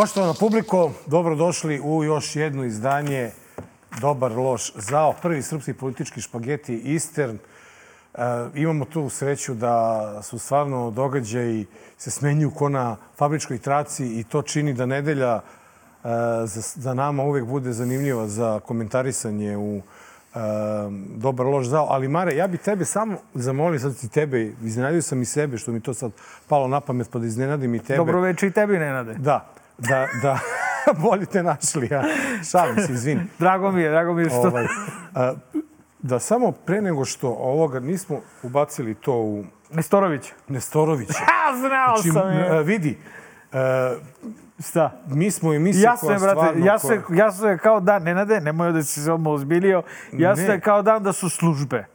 Poštovana publiko, dobrodošli u još jedno izdanje Dobar loš zao, prvi srpski politički špageti Eastern. E, imamo tu sreću da su stvarno događaji se smenjuju ko na fabričkoj traci i to čini da nedelja e, za, za nama uvek bude zanimljiva za komentarisanje u e, Dobar loš zao. Ali Mare, ja bi tebe samo zamolio, sad ti tebe, iznenadio sam i sebe, što mi to sad palo na pamet, pa da iznenadim i tebe. Dobro večer i tebi, Nenade. Da, da, da. Bolje te našli, ja. Šalim se, izvini. Drago mi je, drago mi je što... Ovaj, a, da samo pre nego što ovoga nismo ubacili to u Nestorović. Nestorovića. Ha, znao Znači, sam je. vidi, a, Šta? mi smo emisija Jasno koja brate, stvarno... je, koja- jasno je kao dan, Nenade, nemoj da si se odmah ozbiljio, jasno Ne. je kao dan da su službe.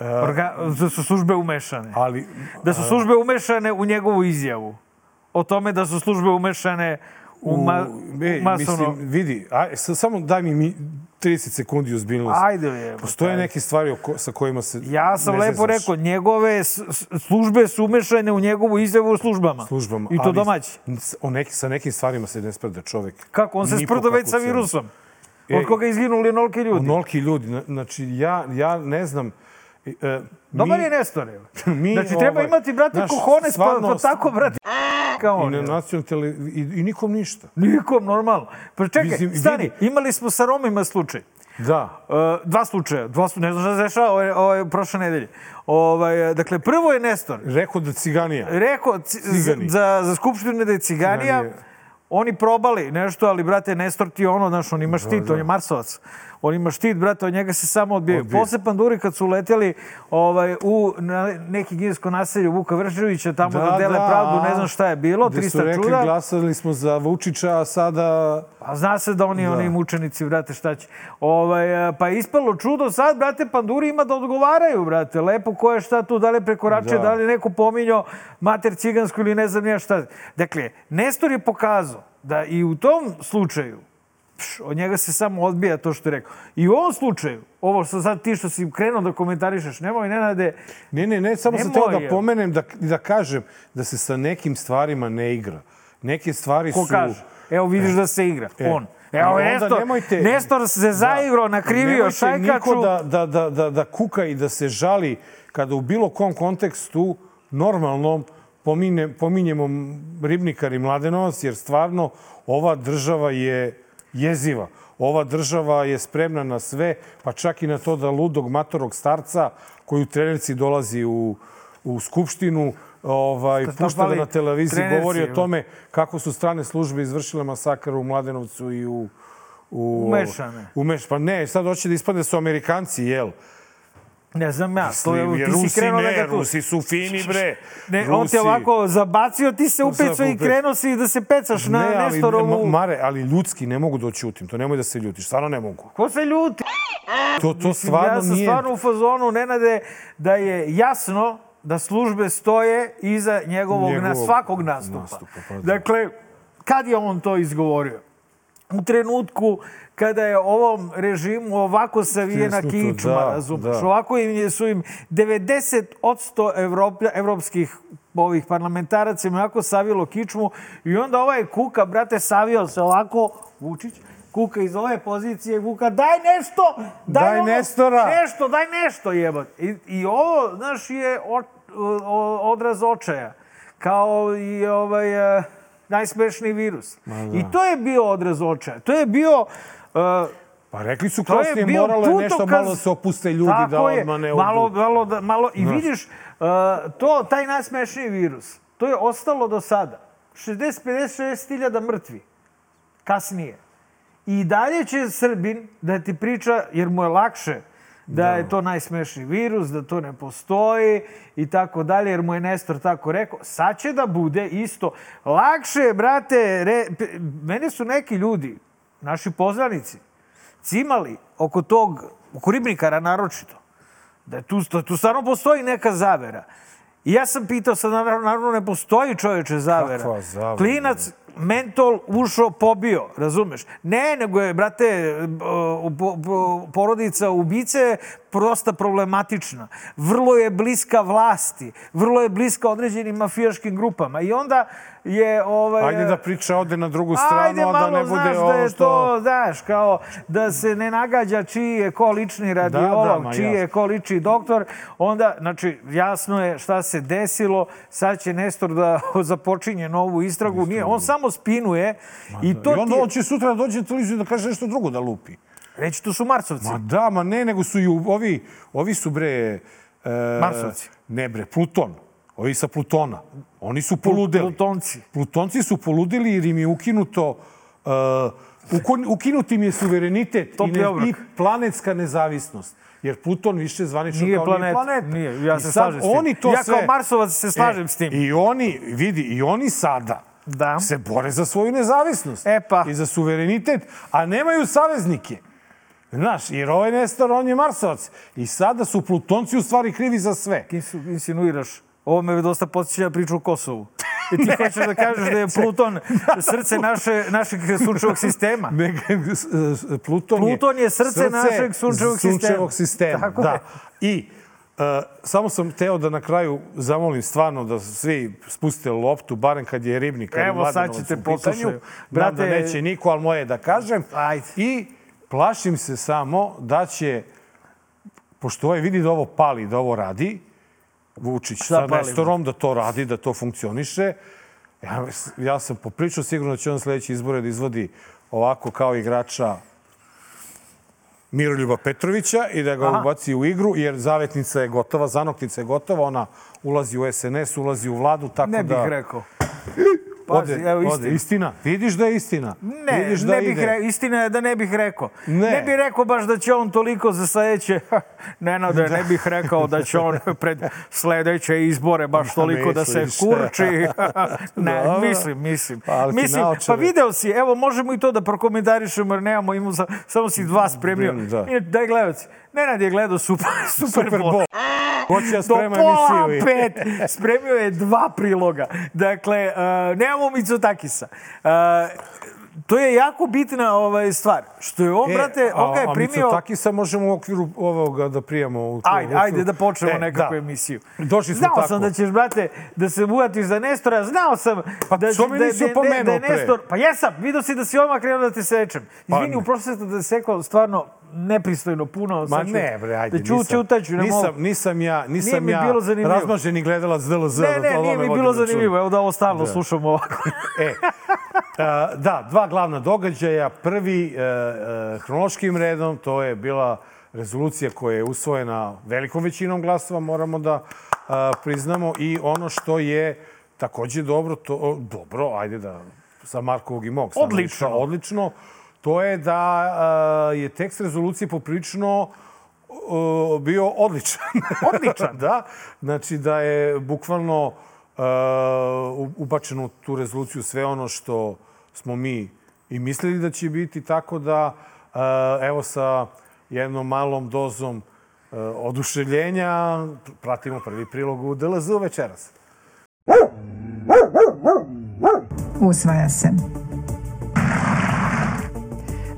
Orga, da su službe umešane. Ali, Da su službe umešane u njegovu izjavu. O tome da su službe umešane u, ma, u masovno... mislim, vidi, aj, sa- samo daj mi, mi 30 sekundi ozbiljnosti. Ajde, je. Postoje neke stvari oko, sa kojima se Ja sam ne lepo zezaš. rekao, njegove službe su umešane u njegovu izjavu u službama. službama. I to domaći. O neki, sa nekim stvarima se ne sprda čovek. Kako? On se sprdo već sa virusom. E, Od koga izginuli onoliki ljudi. Onoliki ljudi. Na- Znači, ja, ja ne znam... e, e, Dobar mi- je Nestor, mi, Znači, treba ovaj, imati, brate, znaš, kohone, pa, stvarno- pa tako, brate, kao I on. na evo. nacionalnoj televiziji, i, i nikom ništa. Nikom, normalno. Pa čekaj, Mislim, stani, vidi. imali smo sa Romima slučaj. Da. Uh, dva slučaja, dva su, ne znam šta se dešava ove, ove, prošle nedelje. Ovaj, dakle, prvo je Nestor Rekao da ciganija. rekao ci- Cigani. za, za skupštinu da je ciganija. Ciganije. Oni probali nešto, ali, brate, Nestor ti ono, znaš, on ima štit, on je Marsovac. On ima štit, brate, od njega se samo odbijaju. Odbije. Posle Panduri, kad su uleteli ovaj, u na, neki kinesko naselje Vuka Vrševića, tamo da, dele pravdu, ne znam šta je bilo, Gde su 300 rekli, čuda. glasali smo za Vučića, a sada... A zna se da oni, Da. oni mučenici, brate, šta će. Ovaj, e, pa ispalo čudo, sad, brate, panduri ima da odgovaraju, brate. Lepo ko je šta tu, da li prekoračio, Da. da. li neko pominjao mater cigansku ili ne znam ja šta. Dakle, Nestor je pokazao da i u tom slučaju, pš, od njega se samo odbija to što je rekao. I u ovom slučaju, ovo što sad ti što si krenuo da komentarišeš, nemoj, Nenade, Ne, ne, ne, samo sam teo da pomenem, da, da kažem da se sa nekim stvarima ne igra. Neke stvari ko su... kaže. Evo vidiš da se igra, E. on. Evo, onda Nestor, nemojte- Nestor se zaigrao, nakrivio Nemojte šajkaču. da, da, da, da, da kuka i da se žali kada u bilo kom kontekstu normalnom pomine, pominjemo Ribnikar i Mladenovac, jer stvarno ova država je jeziva. Ova država je spremna na sve, pa čak i na to da ludog matorog starca koji u trenerci dolazi u, u skupštinu, ovaj, pušta da na televiziji trenerci, govori o tome kako su strane službe izvršile masakar u Mladenovcu i u... u Umešane. Umeš, pa ne, sad hoće da ispadne da su Amerikanci, jel? Ne znam ja, to je, ti si Rusi krenuo ne, tu... Rusi su fini, bre. Ne, on te ovako zabacio, ti se upecao i krenuo si da se pecaš na ne, ali, Nestorovu... Ma- Mare, ali ljudski ne mogu da oćutim, to nemoj da se ljutiš, stvarno ne mogu. Ko se ljuti? To, to stvarno ja sam nije... stvarno u fazonu, Nenade, da je jasno da službe stoje iza njegovog, na Njegovog svakog nastupa. nastupa, pa da. Dakle, kad je on to izgovorio? U trenutku kada je ovom režimu ovako savijena kičma, da, razumeš? da. Ovako im je, su im 90% Evroplja, evropskih ovih parlamentaraca im onako savilo kičmu i onda ovaj Kuka, brate, savio se ovako, Vučić, Kuka iz ove pozicije, Kuka, daj nešto! Daj ono, Nestora!" Nešto, daj nešto, jebote. I, I ovo, znaš, je o, o, odraz očaja. Kao i ovaj, uh, najsmešniji virus. da. I to je bio odraz očaja. To je bio... Uh, Pa rekli su kasnije, moralo je nešto putokaz- malo da se opuste ljudi Tako da odmah ne malo, odu. malo, da, malo, I Znaš. vidiš, uh, to, taj najsmešniji virus, to je ostalo do sada. 60-56 hiljada mrtvi. Kasnije. I dalje će Srbin da ti priča, jer mu je lakše da, je to najsmešniji virus, da to ne postoji i tako dalje, jer mu je Nestor tako rekao. Sad će da bude isto. Lakše brate, re, mene su neki ljudi, naši poznanici, cimali oko tog, oko ribnikara naročito, da je tu, da tu stvarno postoji neka zavera. I ja sam pitao, sad naravno ne postoji čoveče zavera. Kakva zavera? Klinac, mentol, ušao, pobio, razumeš? Ne, nego je, brate, porodica ubice prosta problematična. Vrlo je bliska vlasti. Vrlo je bliska određenim mafijaškim grupama. I onda je... Ovaj, Ajde da priča ode na drugu stranu, Ajde da malo, ne bude znaš, da ovo je što... to, znaš, kao da se ne nagađa čiji je ko lični radiolog, ma čiji je jasno. ko lični doktor, onda, znači, jasno je šta se desilo, sad će Nestor da započinje novu istragu, nije, on samo spinuje i to I onda ti on će sutra da dođe na televiziju da kaže nešto drugo da lupi. reći tu su Marsovci. Ma da, ma ne, nego su i ovi, ovi su bre... E, Marsovci. Ne bre, Pluton. Ovi sa Plutona. Oni su poludeli. Plutonci. Plutonci su poludeli jer im je ukinuto... Uh, uko- ukinut im je suverenitet i, ne, i planetska nezavisnost. Jer Pluton više zvanično Nije kao planet. nije planet. Nije, ja se slažem s tim. Oni to Ja kao sve, Marsovac se slažem s tim. I oni, vidi, i oni sada Da. se bore za svoju nezavisnost. E pa. I za suverenitet, a nemaju saveznike. Znaš, jer ovaj Nestor, on je Marsovac. I sada su Plutonci u stvari krivi za sve. Kim su insinuiraš? Ovo me dosta podsjeća na priču o Kosovu. I ti hoćeš da kažeš da je Pluton srce naše, našeg sunčevog sistema. Ne, Pluton, Pluton je srce našeg sunčevog sistema. sunčevog sistema. Tako da. je. I samo sam teo da na kraju zamolim stvarno da svi spustite loptu, barem kad je ribnik. kad je Evo, sad ćete poslušaju. Znam da Brate- neće niko, ali moje je da kažem. Ajde. I plašim se samo da će, pošto ovaj vidi da ovo pali, da ovo radi, Vučić sa? Nestorom, da to radi, da to funkcioniše. Ja, ja sam popričao sigurno da će on sledeći izbore da izvodi ovako kao igrača Miroljuba Petrovića i da ga Aha. ubaci u igru, jer zavetnica je gotova, zanoktica je gotova, ona ulazi u SNS, ulazi u vladu, tako Ne bih da... rekao. Pazi, Ode, evo ode, istina. Vidiš da je istina. Ne, Vidiš da ne bih ide. re, istina je da ne bih rekao. Ne. ne bih rekao baš da će on toliko za sledeće, Nenade, ne bih rekao da će on pred sledeće izbore baš toliko da se kurči. ne, Dobro. mislim, mislim. Pa, mislim, pa video si, evo možemo i to da prokomentarišemo jer nemamo, imamo, sa- samo si dva spremio. Da. Daj gledalci, Nenad je gledao Super, Super, Super Bowl. Bowl. Hoće ja Do sprema pola emisiju. pet spremio je dva priloga. Dakle, uh, nemamo Mitsotakisa. Uh, to je jako bitna ovaj, stvar. Što je on, brate, on ga je E, primio... A Mitsotakisa možemo u okviru ovoga da prijemo u Ajde, ajde da počnemo E, nekakvu da. emisiju. Došli smo Znao tako. sam da ćeš, brate, da se uvatiš za Nestora. Znao sam Pa da, da, nisi da, da, da je pre? Nestor... Pa jesam, vidio si da si odmah krenuo da te sečem. Izvini, Pa- u prošlosti da sekao stvarno nepristojno puno. Ma ću- ne, bre, ajde, Da ću, nisam, ćutaću, ne nisam, nisam ja, nisam mi ja bilo zanimljivo. razmaženi gledalac DLZ. Ne, da ne, to nije mi bilo zanimljivo. Evo da ovo stalno Da. slušamo ovako. E, a, da, dva glavna događaja. Prvi, e, e, hronološkim redom, to je bila rezolucija koja je usvojena velikom većinom glasova, moramo da a, priznamo. I ono što je takođe dobro, to, o, dobro, ajde da sa Markovog i mog Odlično. odlično, to je da a, je tekst rezolucije poprično o, bio odličan. Odličan? da. Znači da je bukvalno uh, ubačeno u tu rezoluciju sve ono što smo mi i mislili da će biti, tako da uh, evo sa jednom malom dozom uh, oduševljenja pratimo prvi prilog u DLZ večeras. Usvaja se.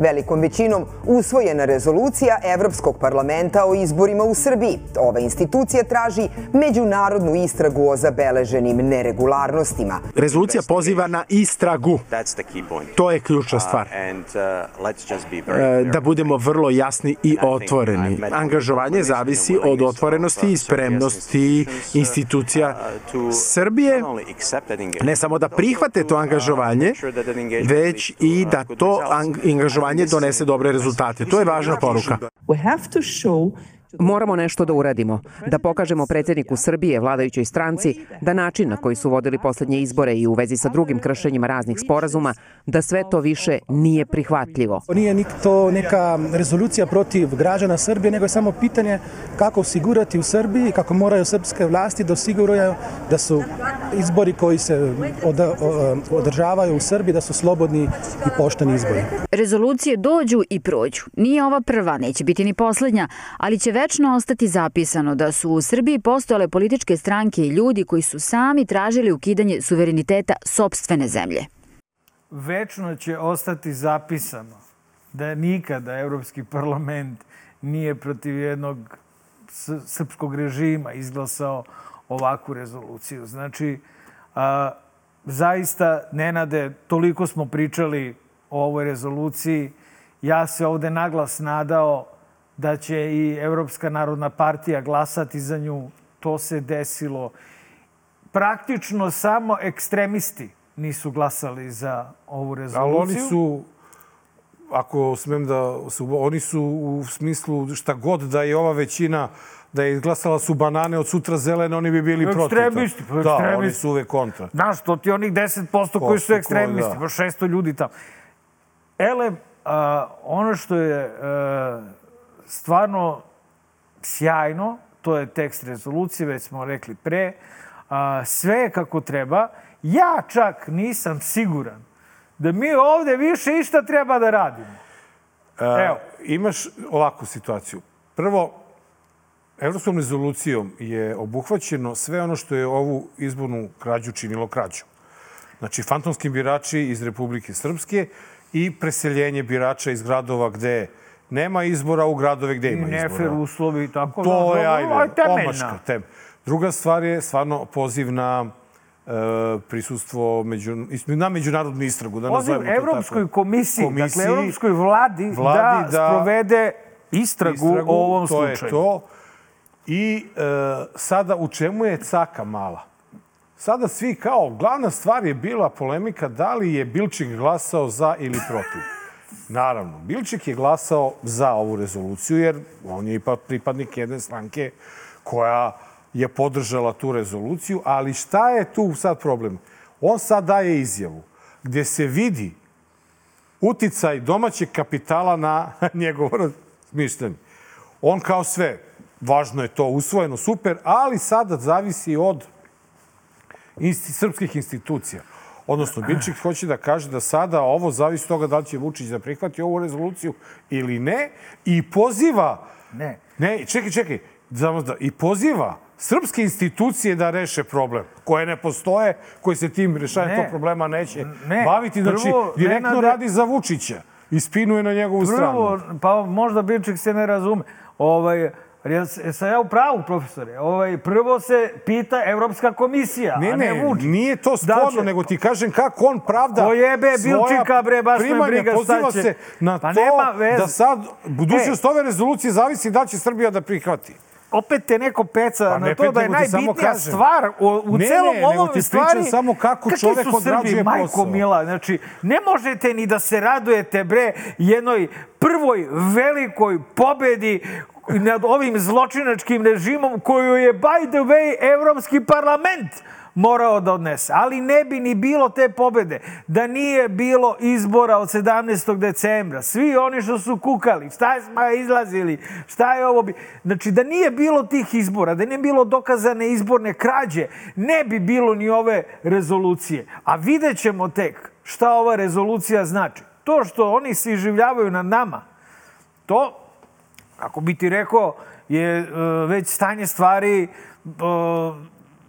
Velikom većinom usvojena rezolucija Evropskog parlamenta o izborima u Srbiji. Ova institucija traži međunarodnu istragu o zabeleženim neregularnostima. Rezolucija poziva na istragu. To je ključna stvar. Uh, and uh, clear. Da budemo vrlo jasni i otvoreni. Angažovanje zavisi od otvorenosti i spremnosti institucija Srbije, ne samo da prihvate to angažovanje, već i da to ang- angažovanje donese dobre rezultate. To je važna poruka. Moramo nešto da uradimo, da pokažemo predsjedniku Srbije, vladajućoj stranci, da način na koji su vodili poslednje izbore i u vezi sa drugim kršenjima raznih sporazuma, da sve to više nije prihvatljivo. Nije ni to neka rezolucija protiv građana Srbije, nego je samo pitanje kako osigurati u Srbiji, kako moraju srpske vlasti da osiguraju da su izbori koji se održavaju u Srbiji, da su slobodni i pošteni izbori. Rezolucije dođu i prođu. Nije ova prva, neće biti ni poslednja, ali će večno ostati zapisano da su u Srbiji postojale političke stranke i ljudi koji su sami tražili ukidanje suvereniteta sobstvene zemlje. večno će ostati zapisano da nikada Evropski parlament nije protiv jednog srpskog režima izglasao ovakvu rezoluciju. Znači, a, zaista, Nenade, toliko smo pričali o ovoj rezoluciji. Ja se ovde naglas nadao da će i Evropska narodna partija glasati za nju. To se desilo. Praktično samo ekstremisti nisu glasali za ovu rezoluciju. Ali oni su ako smem da oni su u smislu šta god da je ova većina da je izglasala su banane od sutra zelene, oni bi bili protiv. Ekstremisti, pa Da, oni su uvek kontra. Znaš, to ti onih 10% koji su ekstremisti, pa 600 ljudi tamo. Ele, a, ono što je a, stvarno sjajno, to je tekst rezolucije, već smo rekli pre, a, sve je kako treba. Ja čak nisam siguran da mi ovde više išta treba da radimo. Evo. Imaš ovakvu situaciju. Prvo, Evropskom rezolucijom je obuhvaćeno sve ono što je ovu izbornu krađu činilo krađu. Znači, fantomski birači iz Republike Srpske i preseljenje birača iz gradova gde nema izbora u gradove gde ima izbora. I nefer uslovi i tako. To je, ajde, omaška. Tem. Druga stvar je stvarno poziv na e, prisustvo među, na međunarodnu istragu. Da Poziv Evropskoj komisiji, komisiji, dakle Evropskoj vladi, vladi da, da sprovede istragu, istragu o ovom to slučaju. Je to. I e, sada u čemu je caka mala? Sada svi kao, glavna stvar je bila polemika da li je Bilčik glasao za ili protiv. Naravno, Bilčik je glasao za ovu rezoluciju jer on je ipak pripadnik jedne stranke koja je podržala tu rezoluciju, ali šta je tu sad problem? On sad daje izjavu gde se vidi uticaj domaćeg kapitala na njegovo mišljenje. On kao sve, važno je to usvojeno, super, ali sada zavisi od insti, srpskih institucija. Odnosno, Bilčik hoće da kaže da sada ovo zavisi toga da li će Vučić da prihvati ovu rezoluciju ili ne i poziva... Ne. Ne, čekaj, čekaj. Da, I poziva srpske institucije da reše problem, koje ne postoje, koji se tim rešavanjem tog problema neće ne. baviti. Znači, Prvo, direktno ne, radi za Vučića i spinuje na njegovu Prvo, stranu. Pa možda Bilčik se ne razume. Ovaj, Jesam ja u pravu, profesore? Ovaj, prvo se pita Evropska komisija, ne, a ne, ne Vučić. nije to sporno, da će... nego ti kažem kako on pravda Ko jebe Bilčika, bre, baš me briga Poziva će. se na pa to da sad budućnost e. ove rezolucije zavisi da će Srbija da prihvati opet te neko peca pa na to da je najbitnija stvar u, u ne, celom ne, ovom ti stvari. samo kako čovek odrađuje majko posao. Mila, znači, ne možete ni da se radujete, bre, jednoj prvoj velikoj pobedi nad ovim zločinačkim režimom koju je, by the way, Evropski parlament morao da odnese. Ali ne bi ni bilo te pobede da nije bilo izbora od 17. decembra. Svi oni što su kukali, šta smo izlazili, šta je ovo bi... Znači, da nije bilo tih izbora, da nije bilo dokazane izborne krađe, ne bi bilo ni ove rezolucije. A vidjet ćemo tek šta ova rezolucija znači. To što oni se iživljavaju na nama, to Ako bi ti rekao, je uh, već stanje stvari uh,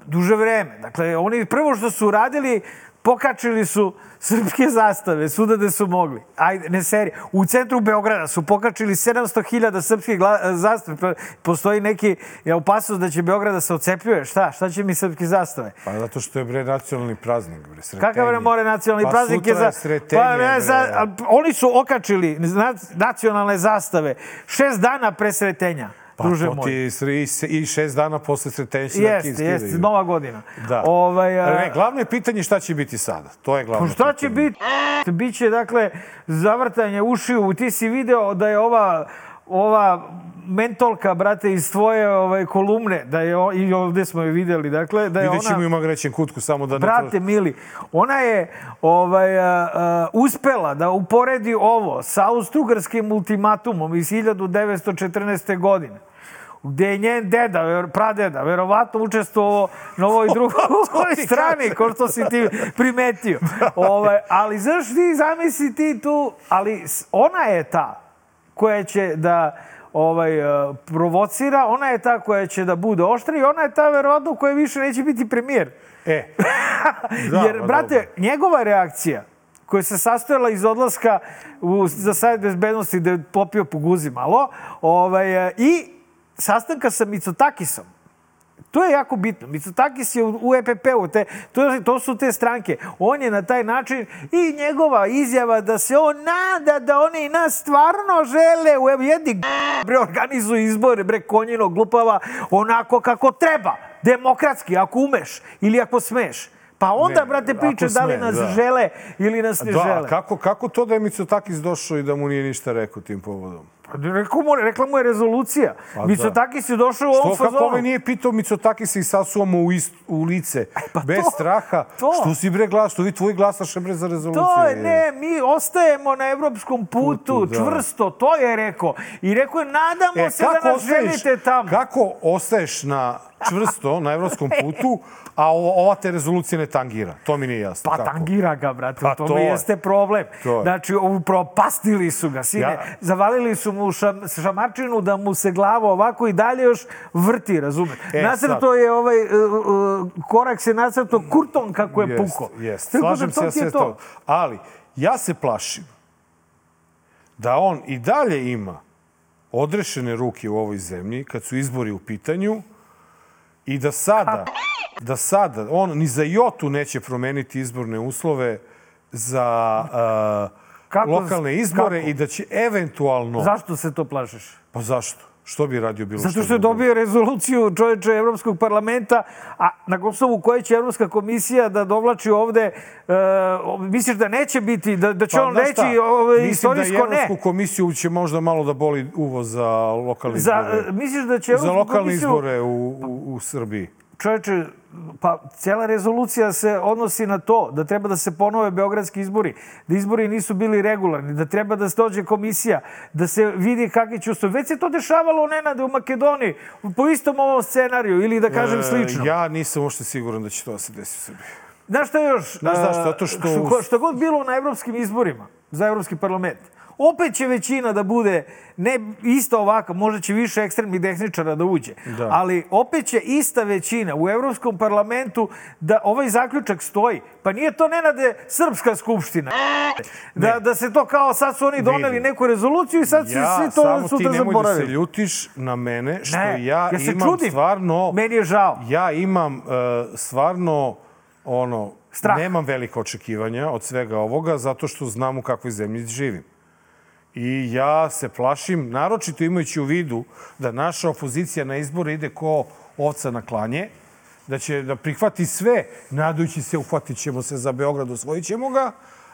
duže vreme. Dakle, oni prvo što su uradili, pokačili su srpske zastave, svuda da su mogli. Ajde, ne seri. U centru Beograda su pokačili 700.000 srpskih zastave. Pa, postoji neki je opasnost da će Beograd da se ocepljuje. Šta? Šta će mi srpske zastave? Pa zato što je bre nacionalni praznik. Bre, sretenje. Kakav bre more nacionalni pa praznik? je za... sretenje, pa, ne, za, oni su okačili nacionalne zastave šest dana pre sretenja. Pa druže to moj. ti i, i šest dana posle sretenja da jeste, ti Jeste, nova godina. Da. Ovaj, a... ne, glavno je pitanje šta će biti sada. To je glavno Pa šta pitanje. će biti? Biće, dakle, zavrtanje ušiju. Ti si video da je ova ova mentolka, brate, iz tvoje ovaj, kolumne, da je, i ovde smo je videli, dakle, da je Vidjet ćemo ona... i Magrećen kutku, samo da. Brate, mili, ona je ovaj, a, a, uspela da uporedi ovo sa austrougarskim ultimatumom iz 1914. godine gde je njen deda, pradeda, verovatno učestvovao na ovoj drugoj strani, ko što si ti primetio. Ovaj, ali znaš ti, zamisli ti tu, ali ona je ta koja će da ovaj, provocira, ona je ta koja će da bude oštra i ona je ta verovatno koja više neće biti premijer. E. da, Jer, brate, dobro. njegova reakcija koja se sastojala iz odlaska u, za savjet bezbednosti da je popio po guzi malo ovaj, e, i sastanka sa Mitsotakisom. To je jako bitno. Mitsotakis je u, EPP-u, te, to, to su te stranke. On je na taj način i njegova izjava da se on nada da oni nas stvarno žele u jedni bre organizuju izbore, bre konjino glupava, onako kako treba. Demokratski, ako umeš ili ako smeš. Pa onda, Ne, brate, priče da li sme, nas da. žele ili nas ne Da, žele. kako, kako to da je Mitsotakis došao i da mu nije ništa rekao tim povodom? Rekao mu, rekla mu je rezolucija. Pa da. Mitsotakis je došao u ovom Što, kako fazonu. ovaj nije pitao Mitsotakisa i sasuo mu u, ist, u lice, bez Pa to, straha? to. Što si bre glas, što vi tvoji glasaše bre za rezoluciju? To je, ne, mi ostajemo na evropskom putu, Putu, da. čvrsto, to je rekao. I rekao je, nadamo E, se da nas želite tamo. Kako ostaješ na čvrsto na evropskom putu, a ova te rezolucija ne tangira? To mi nije jasno. Pa kako? tangira ga, brate, Pa tome to je. jeste problem. To je. Znači, propastili su ga, sine. Ja- Zavalili su mu šam, šamarčinu da mu se glava ovako i dalje još vrti, razume. E, nacrto je ovaj, uh, korak se nacrto kurton kako je Jest, puko. Jest, da slažem se ja je sve to. Ali, ja se plašim da on i dalje ima odrešene ruke u ovoj zemlji kad su izbori u pitanju i da sada, da sada on ni za jotu neće promeniti izborne uslove za uh, Kako- lokalne izbore kako? i da će eventualno... Zašto se to plašiš? Pa zašto? Što bi radio bilo Zato što je dobio rezoluciju čoveče Evropskog parlamenta, a na osnovu koje će Evropska komisija da dovlači ovde, e, misliš da neće biti, da, da će on Pa, šta, reći ove, Mislim istorijsko da ne? Evropsku komisiju će možda malo da boli uvo za lokalne Za, izbore. e, misliš da će za Evropsku lokalne komisiju... izbore u, u, u Srbiji. Čoveče, pa cijela rezolucija se odnosi na to da treba da se ponove beogradski izbori, da izbori nisu bili regularni, da treba da se dođe komisija, da se vidi kakvi će uslovi. Već se to dešavalo, Nenade, u Makedoniji, po istom ovom scenariju, ili da kažem slično. E, ja nisam uopšte siguran da će to da se desi u Srbiji. Znaš šta još? Znaš zašto? Zato što- Što, što god bilo na evropskim izborima za evropski parlament, opet će većina da bude ne ista ovaka, možda će više ekstremnih desničara da uđe, Da. ali opet će ista većina u Evropskom parlamentu da ovaj zaključak stoji. Pa nije to nenade srpska skupština. Da, da se to kao sad su oni doneli Vidi. neku rezoluciju i sad Ja, svi to samo ti sutra nemoj da se zaboravili. ljutiš na mene, što Ne, ja, ja imam čudim. stvarno... Meni je žao. Ja imam uh, stvarno ono, Strah. nemam velike očekivanja od svega ovoga, zato što znam u kakvoj zemlji živim. I ja se plašim, naročito imajući u vidu da naša opozicija na izbore ide ko ovca na klanje, da će da prihvati sve, nadajući se, uhvatit ćemo se za Beograd, osvojit ćemo ga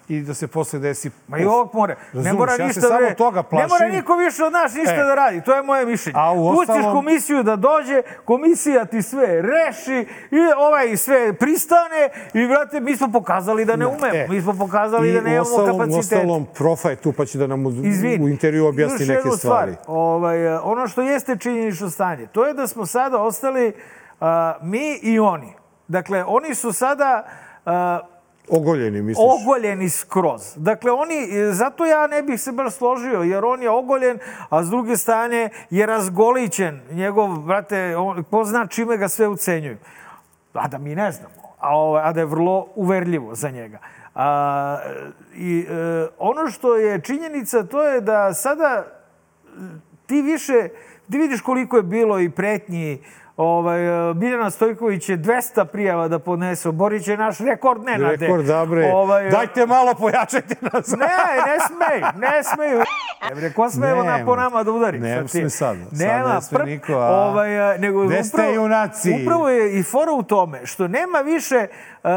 i da se posle desi... Ma i ovog more. Ne Razumeš, mora ja se ništa samo toga Ne plašim. mora niko više od nas ništa E. da radi. To je moje mišljenje. A u Pustiš ostalom- komisiju da dođe, komisija ti sve reši i ovaj sve pristane i vrate, mi smo pokazali da ne umemo. E. Mi smo pokazali I da nemamo uostalom, kapacitete. Uostalom, profa je tu pa će da nam u, Izvini. u intervju objasni neke stvari. Stvar, ovaj, e, ono što jeste činjenično stanje, to je da smo sada ostali a, mi i oni. Dakle, oni su sada a, Ogoljeni, misliš? ogoljeni skroz. Dakle, oni, e, zato ja ne bih se baš složio, jer on je ogoljen, a s druge strane je razgolićen. Njegov, brate, on, ko zna čime ga sve ucenjuju. A da mi ne znamo. A, ovaj, a da je vrlo uverljivo za njega. A, I e, ono što je činjenica, to je da sada ti više, ti vidiš koliko je bilo i pretnji, Ovaj, e, Biljana Stojković je 200 prijava da podnese. Borić je naš rekord, Nenade. Rekord, dobre. Ovaj, Dajte malo, pojačajte nas. Ne, ne smeju, ne smeju. Bre, ko sme evo na, Nema. po nama da udari? Ne Sad sme sad. Sad Nema, ne sme niko, a? Ovaj, a, nego Gde ste junaci? Upravo je i fora u tome što nema više uh,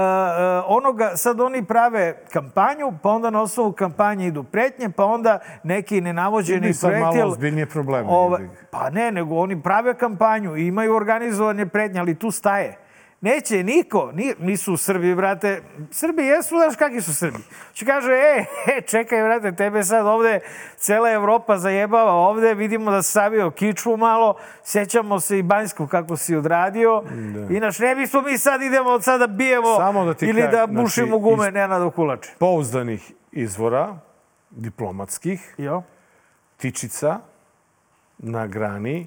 onoga, sad oni prave kampanju, pa onda na osnovu kampanje idu pretnje, pa onda neki nenavođeni Idi sad projektil... malo ozbiljnije probleme, Ovaj, pa ne, nego oni prave kampanju i imaju organizovane pretnje, ali tu staje. Neće niko, ni, nisu Srbi, brate. Srbi jesu, znaš kakvi su Srbi. Če kaže, e, e, čekaj, brate, tebe sad ovde cela Evropa zajebava ovde, vidimo da si savio kiču malo, sećamo se i Banjskog kako si odradio. Da. Inač, ne bismo mi sad idemo od sada bijemo Samo da ti ili da znači, bušimo gume iz- Nenada Kulače. Pouzdanih izvora, diplomatskih, Jo? Tičica na grani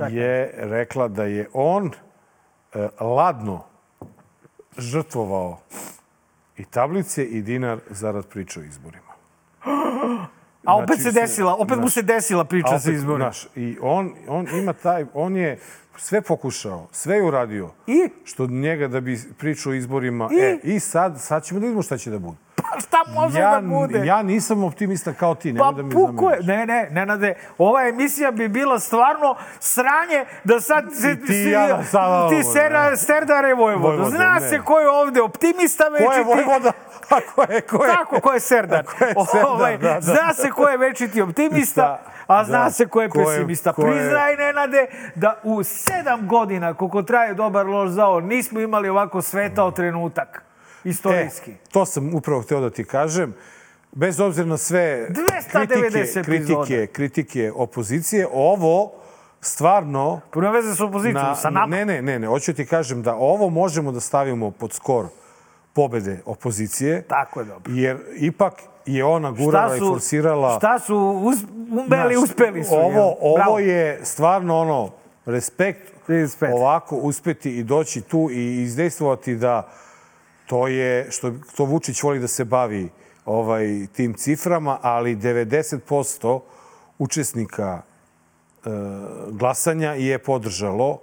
Šta je rekla da je on e, ladno žrtvovao i tablice i dinar zarad priče o izborima. A opet Znači, se desila, opet mu znaš, se desila priča sa izborima. Znaš, I on, on ima taj, on je sve pokušao, sve je uradio. I? Što njega da bi pričao o izborima. I? E, i sad, sad ćemo da vidimo šta će da bude. Šta može ja, da bude? ja nisam optimista kao ti, nemoj Pa da mi puko je. zameriš. Ne, ne, Nenade, ova emisija bi bila stvarno sranje da sad se, ti i ja da sad ti ovo, sera, ne. Sterdare Vojvodo. Vojvodo, Zna ne. se ko je ovde optimista već Ko je Vojvoda? A ko je, ko je? Tako, ko je Serdar. Ko je Serdar, Ovaj, da, da. Zna se ko je večiti optimista, Da, a zna da. se ko je Ko je- pesimista. ko je- Priznaj, Nenade, da u sedam godina, koliko traje dobar loš zao, nismo imali ovako svetao trenutak. Istorijski. E, to sam upravo hteo da ti kažem. Bez obzira na sve 290 kritike, kritike, kritike opozicije, ovo stvarno... Prvo veze sa opozicijom, sa nama. Ne, ne, ne, ne. Hoću ti kažem da ovo možemo da stavimo pod skor pobede opozicije. Tako je dobro. Jer ipak je ona gurala i forsirala... Šta su us, umbeli, Znaš, uspeli su. Ovo? Bravo. ovo je stvarno ono, respekt, Respekt. ovako uspeti i doći tu i izdejstvovati da to je, što to Vučić voli da se bavi ovaj, tim ciframa, ali 90% učesnika e, glasanja je podržalo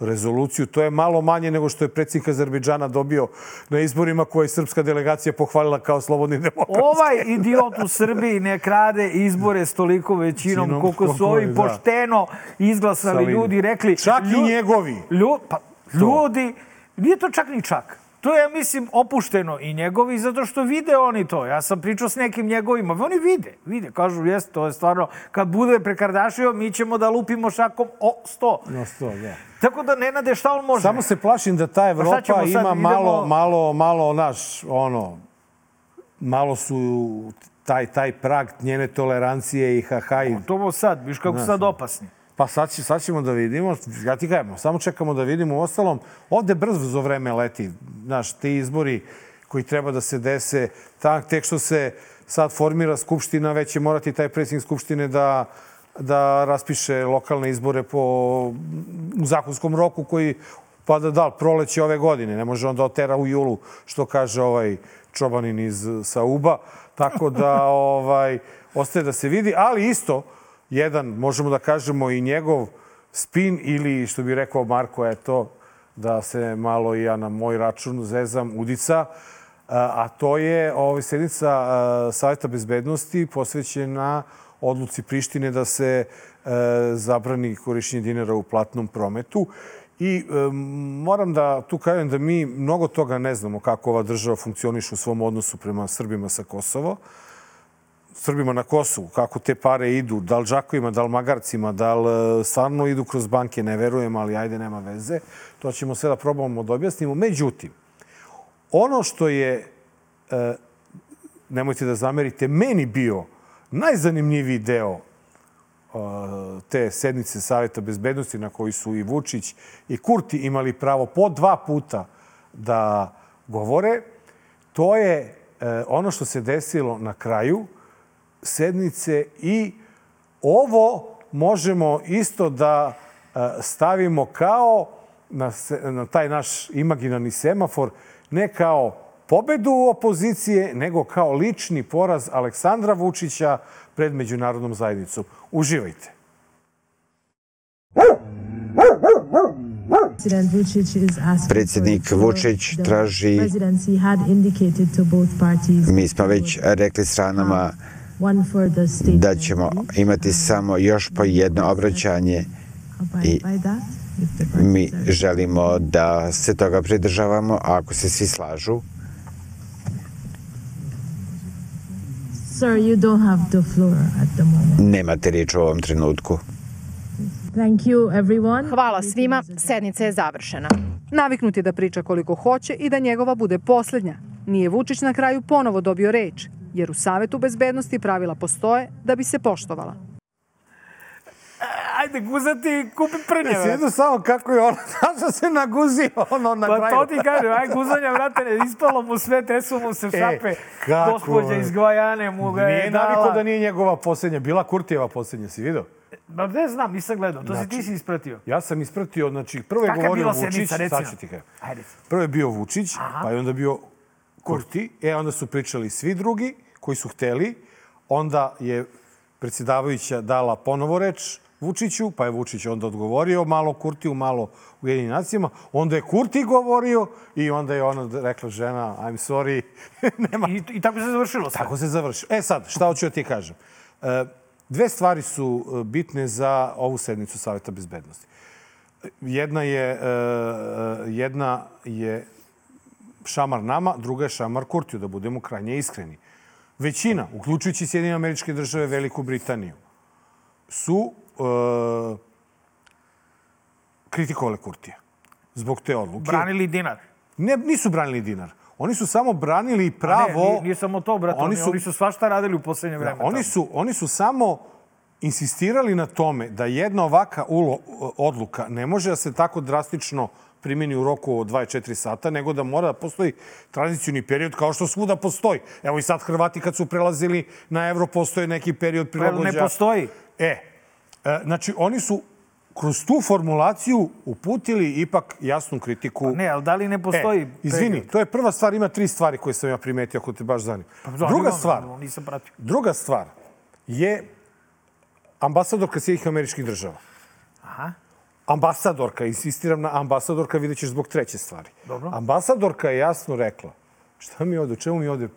rezoluciju. To je malo manje nego što je predsjednik Azerbejdžana dobio na izborima koje je srpska delegacija pohvalila kao slobodni demokratski. Ovaj idiot u Srbiji ne krade izbore s toliko većinom Većinom, koliko su ovi da. pošteno izglasali Salini. ljudi, rekli... Čak i "Lju- njegovi. Lju, pa, ljudi, nije to čak ni čak. To je, ja mislim, opušteno i njegovi, zato što vide oni to. Ja sam pričao s nekim njegovima. Oni vide, vide. Kažu, jes, to je stvarno, kad bude prekardašio, mi ćemo da lupimo šakom o sto. Na sto, da. Tako da, Nenade, šta on može? Samo se plašim da ta Evropa ćemo sad, ima idemo- malo, malo, malo, naš, ono, malo su taj, taj prag njene tolerancije i haha i... To sad, viš kako su sad opasni. Pa sad, će, sad ćemo da vidimo, ja ti kažem, samo čekamo da vidimo. Ostalom, ovde brzo vreme leti. Znaš, ti izbori koji treba da se dese, tak, tek što se sad formira Skupština, već će morati taj predsjednik Skupštine da, da raspiše lokalne izbore po, u zakonskom roku koji pa da da, proleće ove godine. Ne može on da otera u julu, što kaže ovaj čobanin iz Sauba. Tako da ovaj, ostaje da se vidi, ali isto, jedan, možemo da kažemo i njegov spin ili, što bi rekao Marko, eto, da se malo i ja na moj račun zezam udica, a, to je ovaj, sednica Savjeta bezbednosti posvećena odluci Prištine da se e, zabrani korišćenje dinara u platnom prometu. I e, moram da tu kažem da mi mnogo toga ne znamo kako ova država funkcioniše u svom odnosu prema Srbima sa Kosovo. Srbima na Kosovu, kako te pare idu, da li džakovima, da li magarcima, da li e, stvarno idu kroz banke, ne verujem, ali ajde, nema veze. To ćemo sve da probamo da objasnimo. Međutim, ono što je, e, nemojte da zamerite, meni bio najzanimljiviji deo e, te sednice Saveta bezbednosti na koji su i Vučić i Kurti imali pravo po dva puta da govore, to je ono što se desilo na kraju sednice i ovo možemo isto da e, stavimo kao na, na taj naš imaginarni semafor, ne kao pobedu opozicije, nego kao lični poraz Aleksandra Vučića pred međunarodnom zajednicom. Uživajte. Predsjednik Vučić traži, mi smo već rekli stranama da ćemo imati samo još po jedno obraćanje i mi želimo da se toga pridržavamo, a ako se svi slažu. Sir, you don't have the floor at the moment. Nemate riječ u ovom trenutku. Thank you, everyone. Hvala svima, sednica je završena. Naviknut je da priča koliko hoće i da njegova bude posljednja. Nije Vučić na kraju ponovo dobio reč, jer u Savetu bezbednosti pravila postoje da bi se poštovala. Ajde, guzati, kupi prnjeve. sviđa samo kako je ono, zašto se naguzio ono na Pa kraju. to ti kažem, aj guzanja, vrate, ne, ispalo mu sve, tresu mu se šape. E, kako Gospodja iz Gvajane mu ga je Nije dala. naviko da nije njegova posljednja. Bila Kurtijeva posljednja, si vidio? Ma ne znam, nisam gledao, to si Znači, ti si ispratio. Ja sam ispratio, znači, prvo je Kakva je govorio Vučić, sad ću ti. Ajde. Prvo je bio Vučić, Aha. pa je onda bio Kurti. E, onda su pričali svi drugi koji su hteli. Onda je predsjedavajuća dala ponovo reč Vučiću, pa je Vučić onda odgovorio malo Kurtiju, malo u jedinim nacijama. Onda je Kurti govorio i onda je ona rekla žena, I'm sorry, nema... I, I tako se završilo sve. Tako se završilo. E sad, šta hoću da ti kažem? E, Dve stvari su e, bitne za ovu sednicu Saveta bezbednosti. Jedna je, e, jedna je šamar nama, druga je šamar Kurtiju, da budemo krajnje iskreni. Većina, uključujući Sjedinje američke države, Veliku Britaniju, su e, kritikovale Kurtija zbog te odluke. Branili dinar. Ne, nisu branili dinar. Oni su samo branili pravo... A ne, nije, samo to, brate. Oni su, oni su svašta radili u poslednje vreme. Da, oni, su, oni su samo insistirali na tome da jedna ovaka ulo, odluka ne može da se tako drastično primjeni u roku od 24 sata, nego da mora da postoji tranzicijuni period kao što svuda postoji. Evo i sad Hrvati kad su prelazili na evro, postoje neki period prilagođa. Ne postoji. E, e, znači oni su kroz tu formulaciju uputili ipak jasnu kritiku. Pa ne, ali da li ne postoji... E, izvini, period? to je prva stvar, ima tri stvari koje sam ja primetio, ako te baš zanima. Pa, druga stvar, nisam pratio. druga stvar je ambasadorka Sjedih američkih država. Aha. Ambasadorka, insistiram na ambasadorka, vidjet ćeš zbog treće stvari. Dobro. Ambasadorka je jasno rekla, šta mi ovde, čemu mi ovde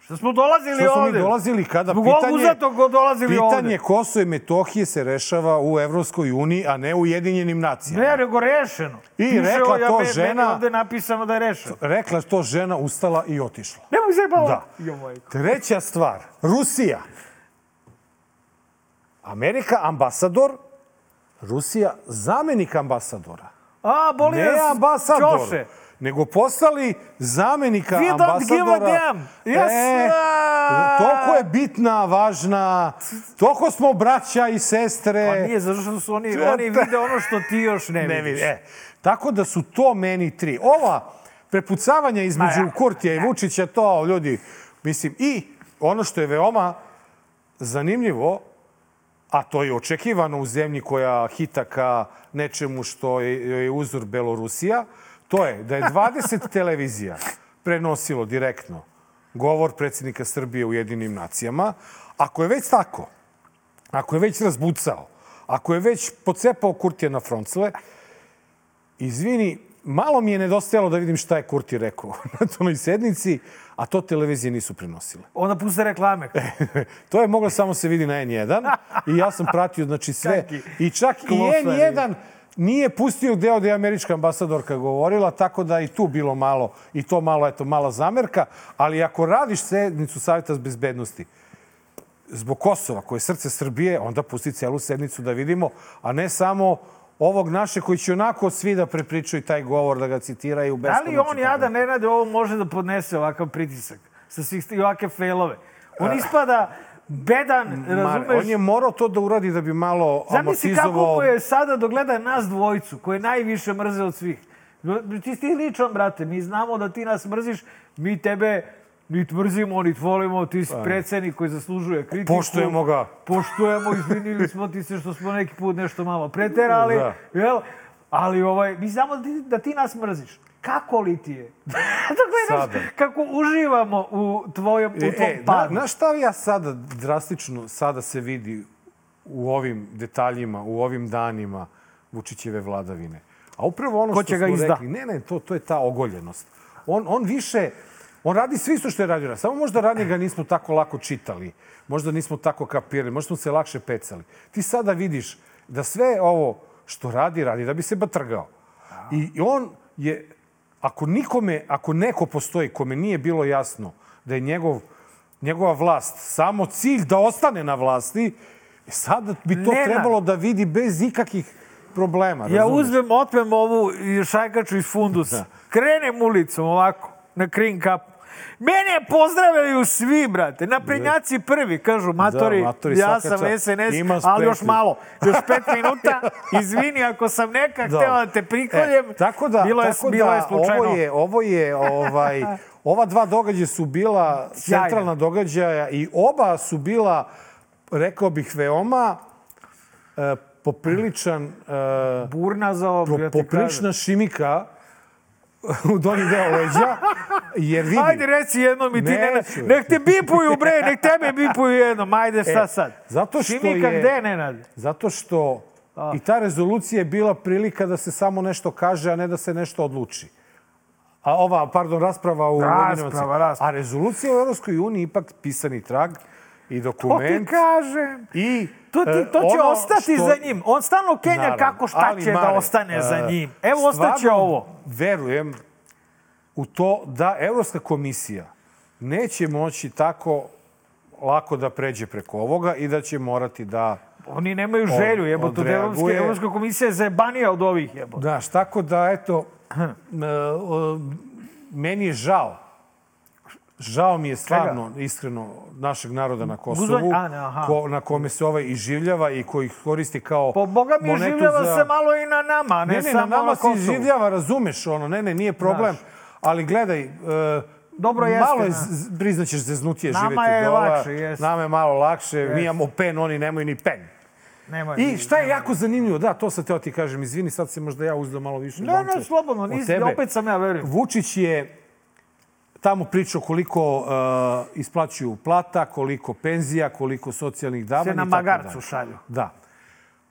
Što smo dolazili Što smo ovde? mi dolazili kada Zbog pitanje, uzatog dolazili pitanje ovde. Kosova i Metohije se rešava u Evropskoj uniji, a ne u Ujedinjenim nacijama. Ne, nego rešeno. I Piše rekla ja, to me, žena- Meni ovde napisano da je rešeno. Rekla to žena, ustala i otišla. Nemoj pa... Da. Jo. Treća stvar, Rusija. Amerika ambasador, Rusija zamenik ambasadora. A, boli ne ambasador, Ćoše. nego poslali zamenika We don't ambasadora. give a damn. Yes. E, toliko je bitna, važna, toliko smo braća i sestre. Pa nije, zato što su oni, oni vide ono što ti još ne, Ne vidiš. vidi. E, tako da su to meni tri. Ova prepucavanja između ja. Kurtija i Vučića, to ljudi, mislim, i ono što je veoma zanimljivo, a to je očekivano u zemlji koja hita ka nečemu što je, uzor Belorusija, to je da je 20 televizija prenosilo direktno govor predsjednika Srbije u jedinim nacijama. Ako je već tako, ako je već razbucao, ako je već pocepao Kurtija na froncele, izvini, malo mi je nedostajalo da vidim šta je Kurti rekao na tonoj sednici, a to televizije nisu prenosile. Onda puste reklame. to je moglo samo se vidi na N1 i ja sam pratio znači sve. I čak i kloferi. N1 nije pustio deo da je američka ambasadorka govorila, tako da i tu bilo malo, i to malo, eto, mala zamerka. Ali ako radiš sednicu Savjeta bezbednosti, zbog Kosova, koje je srce Srbije, onda pusti celu sednicu da vidimo, a ne samo ovog naše koji će onako svi da prepričaju taj govor, da ga citiraju Da li on, jada, ne rade ovo, može da podnese ovakav pritisak? Sa svih i ovake failove. On ispada bedan, razumeš? on je morao to da uradi da bi malo Zamisli kako amortizovao... mu je sada dogleda nas dvojicu, koje najviše mrze od svih. Ti si ličan, brate. Mi znamo da ti nas mrziš. Mi tebe nit mrzimo, nit volimo. Ti si predsednik koji zaslužuje kritiku. Poštujemo ga. Poštujemo, izvinili smo ti se što smo neki put nešto malo preterali. Da. Jel? Ali ovaj, mi znamo da ti, da ti nas mrziš. Kako li ti je? da gledaš Sada. kako uživamo u tvojom, u tvom E, padu. znaš šta ja sada drastično sada se vidi u ovim detaljima, u ovim danima Vučićeve vladavine? A upravo ono Ko što smo izda? rekli, ne, ne, to, to je ta ogoljenost. On, on više, on radi sve isto što je radio. Samo možda ranije ga nismo tako lako čitali. Možda nismo tako kapirali. Možda smo se lakše pecali. Ti sada vidiš da sve ovo što radi, radi da bi se batrgao. I, on je, ako nikome, ako neko postoji kome nije bilo jasno da je njegov, njegova vlast samo cilj da ostane na vlasti, sada bi to Nenad. trebalo da vidi bez ikakvih problema. Ja razumeš? uzmem, otmem ovu šajkaču iz fundusa. Krenem ulicom ovako, na krin kapu. Mene pozdravljaju svi, brate. Naprednjaci prvi, kažu, matori, Da, matori, ja sam čast. SNS, Ima ali još malo. Još pet minuta, izvini ako sam neka Da. htela da te prikoljem. E, tako da, bilo je, tako bilo da je slučajno. ovo je, ovo je ovaj, ova dva događaja su bila Sjajna. centralna događaja i oba su bila, rekao bih, veoma e, popriličan e, Burna za ovo, pro, poprilična šimika u donji deo leđa Jer vidi... Ajde, reci jednom i ti, ne, nek te bipuju, bre, nek tebe bipuju jednom. Ajde, šta E, sad? Zato što Šimika, je... gde, Nenad? Zato što i ta rezolucija je bila prilika da se samo nešto kaže, a ne da se nešto odluči. A ova, pardon, rasprava u Rasprava, rasprava. A rezolucija u Europskoj uniji ipak pisani trag i To ti dokument. kažem. I To, ti, e, to će ono ostati što- za njim. On stalno kenja Naravno. kako šta će da Mare, ostane za e, njim. Evo, ostaće ovo. Verujem u to da Evropska komisija neće moći tako lako da pređe preko ovoga i da će morati da... Oni nemaju želju, jebote, od odreaguje. Evropska komisija je zajebanija od ovih, jebote. Znaš, tako da, eto, e, o, meni je žao. Žao mi je stvarno, iskreno, našeg naroda na Kosovu, a, ne, aha. ko, na kome se ovaj iživljava i koji koristi kao Po Boga mi monetu življava za- se malo i na nama, ne, Ne, ne, samo na nama na se Kosovu. iživljava, razumeš ono, ne, ne, nije problem. Znaš. Ali gledaj, e, Dobro jeste, malo je, priznaćeš, zeznutije Nama živjeti je dole. lakše, jeste. Nama je malo lakše, mi Jeste. imamo pen, oni nemaju ni pen. Nemoj, I šta je jako zanimljivo, da, to sam teo ti kažem, izvini, sad se možda ja uzdao malo više. Ne, ne, slobodno, od nis, tebe. opet sam ja verujem. Vučić je tamo pričao koliko uh, isplaćuju plata, koliko penzija, koliko socijalnih davanja. Se na magarcu šalju. Da.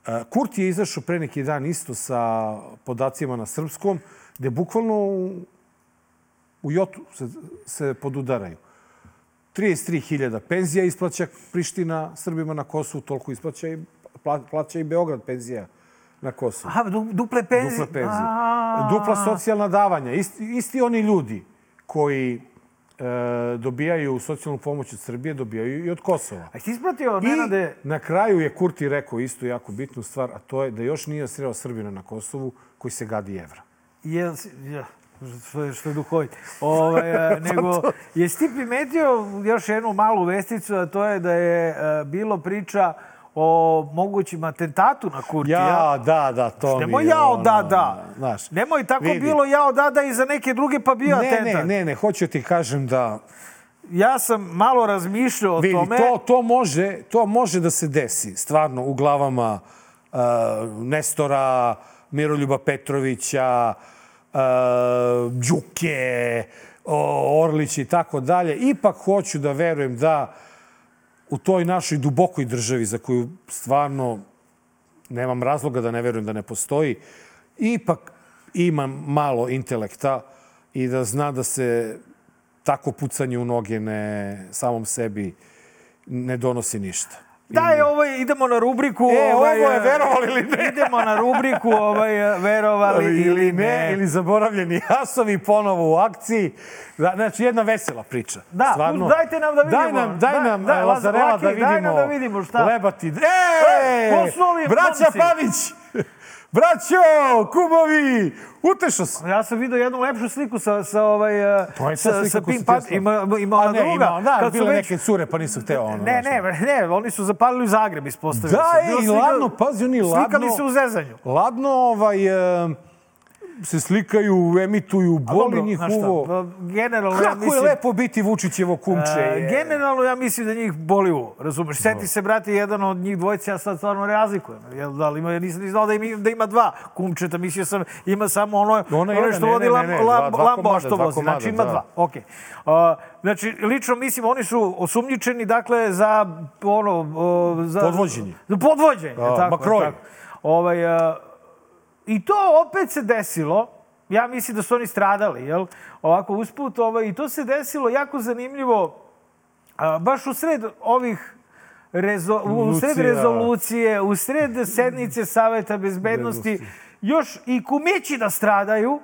Uh, Kurt je izašao pre neki dan isto sa podacima na srpskom, gde bukvalno u, u Jotu se, se podudaraju. 33.000 penzija isplaća Priština Srbima na Kosovu, toliko isplaća i, pla- plaća i Beograd penzija na Kosovu. Aha, du, duple penzije. Dupla penzija. A. Dupla socijalna davanja. Isti, isti oni ljudi koji e, dobijaju socijalnu pomoć od Srbije, dobijaju i od Kosova. A ti ispratio, I Nenade, na kraju je Kurti rekao istu jako bitnu stvar, a to je da još nije sreo Srbina na Kosovu koji se gadi evra. Jel, ja, što je, što je duhovit. Ovaj, e, nego, jesi ti primetio još jednu malu vesticu, a to je da je e, bilo priča o mogućim atentatu na Kurtija. Ja, da, da, to mi Nemoj je jao, ono, da, da. Znaš, Nemoj tako vidi. bilo jao, da, da i za neke druge pa bio Ne, atentat. ne, ne, ne, hoću ti kažem da Ja sam malo razmišljao o Vidi, tome. to, to, može, to može da se desi, stvarno, u glavama uh, Nestora, Miroljuba Petrovića, uh, Đuke, o, Orlić i tako dalje. Ipak hoću da verujem da u toj našoj dubokoj državi za koju stvarno nemam razloga da ne verujem da ne postoji, ipak ima malo intelekta i da zna da se tako pucanje u noge ne, samom sebi ne donosi ništa. Daj, ovaj, idemo na rubriku... E, ovaj, ovo je verovali ili ne? Idemo na rubriku ovaj, verovali ili ne. Ili zaboravljeni jasovi ponovo u akciji. Da, Znači, jedna vesela priča. Da, Stvarno. dajte nam da vidimo. Daj nam, daj Da, nam da, da, Laz- Lazarela Laki, da vidimo. daj nam da vidimo šta. Lebati. E, E, ko su ovi braća? Pavić! Braćo, kumovi, utešao sam. Ja sam vidio jednu lepšu sliku sa, sa, ovaj, To je ta sa, slika sa Pink Ima, ima ona druga. ima, da, kad bile već- neke cure, pa nisam hteo ono. Ne, ne, ne, oni su zapalili u Zagreb, ispostavili Da, se. Ej, slika- ladno, pazi, oni ladno... Slikali se u zezanju. Ladno ovaj, e, se slikaju, emituju, A boli njih uvo. Generalno, ja Kako mislim... je lepo biti Vučićevo kumče. E, je. generalno ja mislim da njih boli uvo, razumeš? Seti se, brate, jedan od njih dvojice, ja sad stvarno razlikujem. Jel, da li ima, nisam ni znao da ima, da ima dva kumčeta, mislio sam ima samo ono, Ono ono što vodi Lambo, što vozi, znači ima da. dva. Okay. Uh, znači, lično mislim, oni su osumnjičeni, dakle, za ono... Uh, za, Podvođenje. Za podvođenje, Da, tako, makroj. tako. Ovaj, uh, I to opet se desilo, ja mislim da su oni stradali, jel? Ovako usput, ovaj, i to se desilo jako zanimljivo, a, baš u sred ovih rezo, u sred rezolucije, u sred sednice Saveta bezbednosti, još i kumići da stradaju,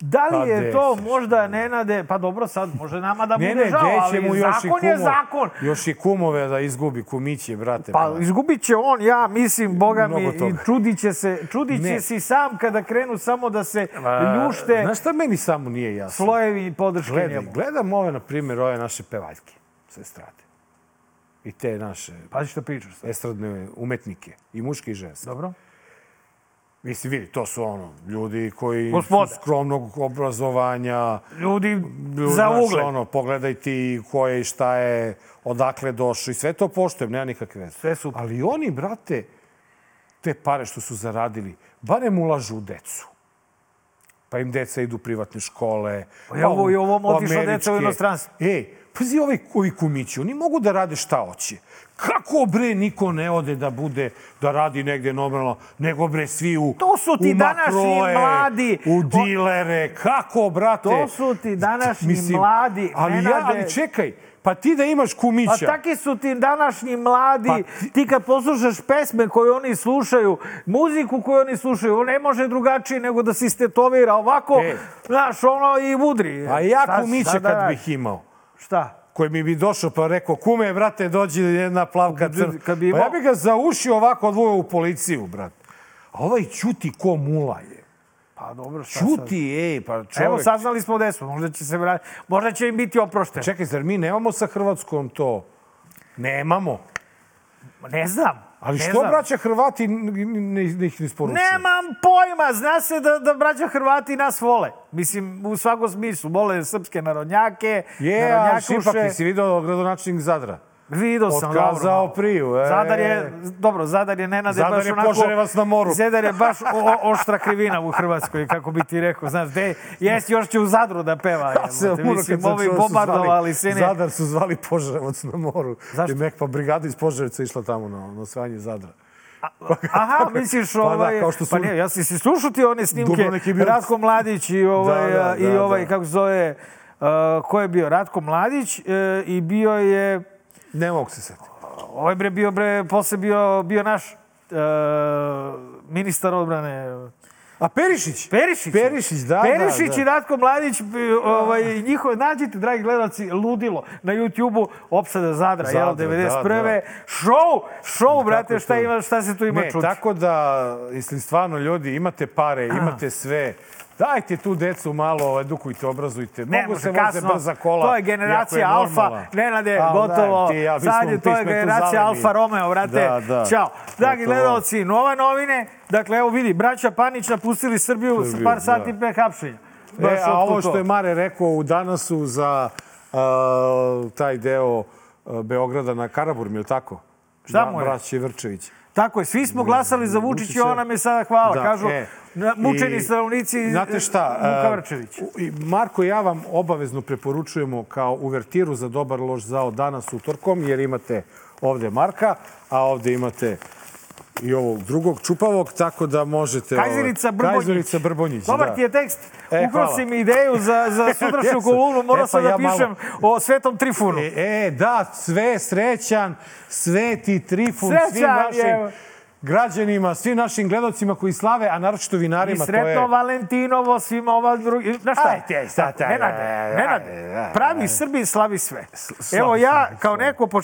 Da li Pa je to možda Nenade, pa dobro sad, može nama da Ne, bude ne, žao, ali mu još i zakon je kumo- zakon. Još i kumove da izgubi, kumiće, brate. Pa izgubit će on, ja mislim, boga mi, i čudit će se, čudit će Ne. se i sam kada krenu samo da se A, ljušte Znaš šta meni samo nije jasno? slojevi podrške Gledaj, njemu. gledam ove, na primjer, ove naše pevaljke sa estrade. I te naše Pazi što pričaš sad. estradne umetnike, i muške i ženske. Dobro. Mislim, vidi, to su ono, ljudi koji Gospoda. su skromnog obrazovanja. Ljudi ljudi, za znaš, ugled. Ono, pogledaj ti ko je i šta je, odakle došao i sve to poštujem, nema nikakve veze. Sve super. Ali oni, brate, te pare što su zaradili, barem ulažu u decu. Pa im deca idu u privatne škole. Pa evo u- i ovom u otišla deca u inostranstvo. Ej, pazi ovi, ovi kumići, oni mogu da rade šta hoće. Kako bre niko ne ode da bude, da radi negde normalno, nego bre svi u To su ti u današnji mladi. U dilere, kako brate? To su ti današnji mladi, Ali ja, Nenade. ali čekaj, pa ti da imaš kumića. Pa taki su ti današnji mladi. Pa ti... kad poslušaš pesme koje oni slušaju, muziku koju oni slušaju, on ne može drugačije nego da se istetovira ovako, E. znaš, ono i udri. A ja Šta- kumića šta da kad bih imao. Šta? Koji mi bi došao pa rekao, kume, brate, dođi jedna plavka crna. Kad bi Pa ja imao- bi ga za uši ovako odvojao u policiju, brat. A ovaj ćuti ko mula je. Pa dobro, šta Ćuti, ej, pa sad? čovek. Evo, saznali smo gde smo, možda će, se vrat... možda će im biti oprošteno. Čekaj, zar mi nemamo sa Hrvatskom to? Nemamo. Ne znam. Ali što znam. braća Hrvati ne, ne ih ne isporučuju? Nemam pojma, zna se da, da braća Hrvati nas vole. Mislim, u svakom smislu. Vole srpske narodnjake, Je, ali narodnjakuše. ipak si vidio gradonačelnik Zadra. Vidio sam, Otkazao dobro. priju, e. Zadar je, dobro, Zadar je Nenade Zadar baš je onako... Požarevac na moru. Zadar je baš o, oštra krivina u Hrvatskoj, kako bi ti rekao. Znaš, de, jes, još će u Zadru da peva. Ja se umro Mislim, kad ovi da bombardovali sine. Zadar su zvali Požarevac na moru. Zašto? I nekpa brigada iz Požarevca išla tamo na, na osvajanje Zadra. Aha, misliš Pa da, ovaj... kao što su- Pa ne, ja si si slušao ti one snimke. Bio- Ratko Mladić i ovaj, Da, da, i da, ovaj da. kako se zove, uh, ko je bio? Ratko Mladić uh, i bio je... Ne mogu se setiti. Ovaj bre bio, bre, posle bio, bio naš uh, ministar odbrane. A Perišić? Perišić. Perišić, da, Perišić da, da. i Ratko Mladić, ovaj, njihove, nađite, dragi gledalci, ludilo na YouTube-u, opsada Zadra, Zadra, jel, da, 91. da. Show, show, brate, šta, ima, šta se tu ima Ne, čuti? tako da, isli stvarno ljudi, imate pare, imate sve. Dajte tu decu malo, edukujte, obrazujte. Ne Mogu može, se voze brza kola. To je generacija Alfa. normalna. Nenade, A, gotovo. ti, ja, Sad je to je generacija. Alfa Romeo, brate. Da, da. Ćao. Dragi gledalci, nova novine. Dakle, evo vidi, braća Panić napustili Srbiju, s Srbiju, par da. sati pre hapšenja. E, a ovo što to? je Mare rekao u danasu za a, taj deo a, Beograda na Karaburmi, je li tako? Šta mu je? Braće Vrčević. Tako je, svi smo glasali za Vučića i Vučića. on nam je sada hvala. Da, Kažu, e, na- mučeni i Znate šta? E, Vrčević. u- i Marko i ja vam obavezno preporučujemo kao uvertiru za dobar loš zao danas utorkom, jer imate ovde Marka, a ovde imate i ovog drugog čupavog, tako da možete... Kajzerica ovaj, Brbonjić. Kajzerica Brbonjić, Dobar da. ti je tekst. E, Ukrao hvala. si mi ideju za, za sutrašnju kolumnu. Morao E, sam pa da ja malo- pišem o Svetom Trifunu. E, e, da, sve srećan, sveti Trifun, svim Srećan, našim evo. Građanima, svim našim gledalcima koji slave, a naročito I vinarima. to sretno je... Valentinovo svima ova drugi. Znaš šta? Aj, te, taj, Nenade, Nenade, pravi Srbi slavi sve. Evo ja, kao neko po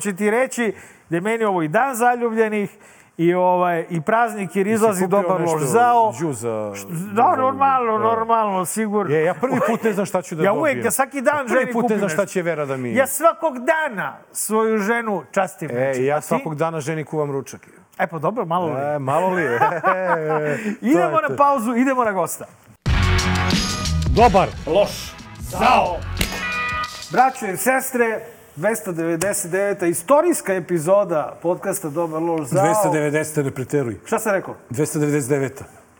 će ti reći da je meni ovo i dan zaljubljenih i ovaj i praznik jer izlazi dobar loš zao. đu za- Da, normalno, normalno, sigurno. Je, ja prvi put ne znam šta ću da Ja dobijem. uvek, ja svaki dan Prvi ženi put ne kupim znam šta će Vera da mi... Ja svakog dana svoju ženu častim. E, nečim. ja A ti? svakog dana ženi kuvam ručak. E pa dobro, malo li. E, malo li je? idemo na pauzu, idemo na gosta. Dobar. Loš. Zao. Braćo i sestre, 299. istorijska epizoda podcasta Dobar loš zao. 290. ne preteruj. Šta sam rekao? 299.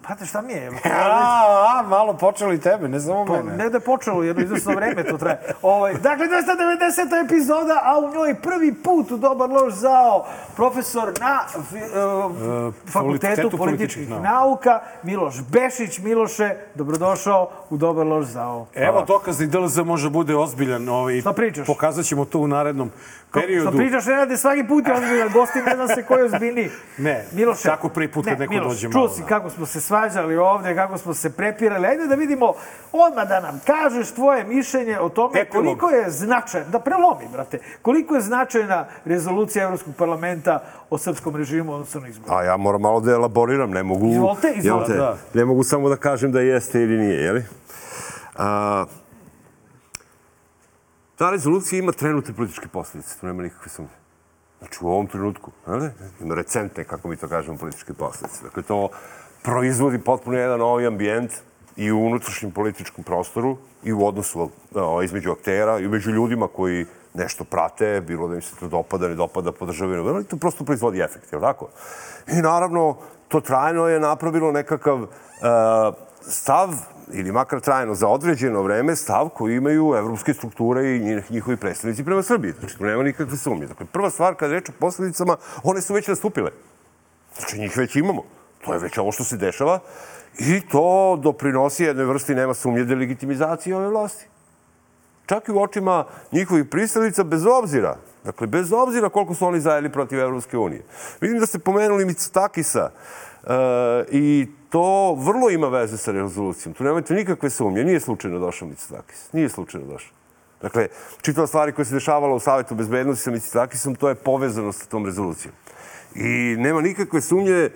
Pate, šta mi je? A, a, malo počelo i tebe, ne samo Pa, mene. ne da je počelo, jedno izvrsno vreme to traje. Ovaj, dakle, 290. epizoda, a u njoj prvi put u Dobar loš zao profesor na fi, uh, Fakultetu političkih političkih nauka, Miloš Bešić. Miloše, dobrodošao u Dobar loš zao. Evo dokaz da i DLZ može bude ozbiljan. Ovaj, Šta pričaš? Pokazat ćemo to u narednom periodu. Što pričaš, ne rade svaki put je ozbiljan, gosti ne zna se ko je ozbiljniji. Ne, Miloše, tako prvi put kad ne, neko Miloš, dođe čuo malo, si da. kako smo se svađali ovde, kako smo se prepirali. Ajde da vidimo, odmah da nam kažeš tvoje mišljenje o tome Epilog. koliko je značajna, da prelomi, brate, koliko je značajna rezolucija Evropskog parlamenta o srpskom režimu odnosno na izboru. A ja moram malo da elaboriram, ne mogu... Izvolite, izvolite. te, Da. Ne mogu samo da kažem da jeste ili nije, jeli? A, ta rezolucija ima trenutne političke posljedice, tu nema nikakve sumnje. Znači u ovom trenutku, ima recentne, kako mi to kažemo, političke posljedice. Dakle, to proizvodi potpuno jedan novi ambijent i u unutrašnjem političkom prostoru i u odnosu o, između aktera i među ljudima koji nešto prate, bilo da im se to dopada, ne dopada, podržavaju, ali to prosto proizvodi efekt, je li tako? I naravno, to trajno je napravilo nekakav uh, stav ili makar trajno za određeno vreme, stav koji imaju evropske strukture i njihovi predstavnici prema Srbiji. Znači, tu nema nikakve sumnje. Dakle, prva stvar, kada reč o posledicama, one su već nastupile. Znači, njih već imamo. To je već ovo što se dešava i to doprinosi jednoj vrsti, nema sumnje, delegitimizacije ove vlasti. Čak i u očima njihovih pristalica, bez obzira, dakle, bez obzira koliko su oni zajeli protiv Evropske unije. Vidim da ste pomenuli Mitsotakisa uh, i to vrlo ima veze sa rezolucijom. Tu nemojte nikakve sumnje. Nije slučajno došao Mitsotakis. Nije slučajno došao. Dakle, čitava stvari koje se dešavala u Savetu bezbednosti sa Mitsotakisom, to je povezano sa tom rezolucijom. I nema nikakve sumnje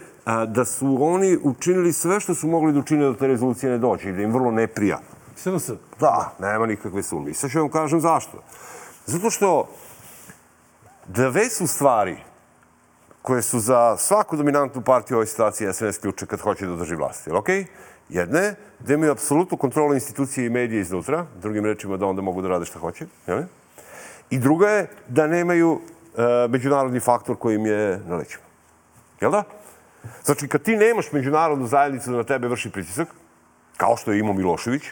da su oni učinili sve što su mogli da učine da te rezolucije ne dođe i da im vrlo ne prija. SNS? Da, nema nikakve sumnje. I sad ću vam kažem zašto. Zato što dve su stvari koje su za svaku dominantnu partiju u ovoj situaciji SNS ključe kad hoće da održi vlast. Jel okej? Okay? Jedna je da imaju apsolutnu kontrolu institucije i medije iznutra, drugim rečima da onda mogu da rade šta hoće. Jel? I druga je da nemaju e, međunarodni faktor koji im je na lećima. Jel da? Znači, kad ti nemaš međunarodnu zajednicu da na tebe vrši pritisak, kao što je imao Milošević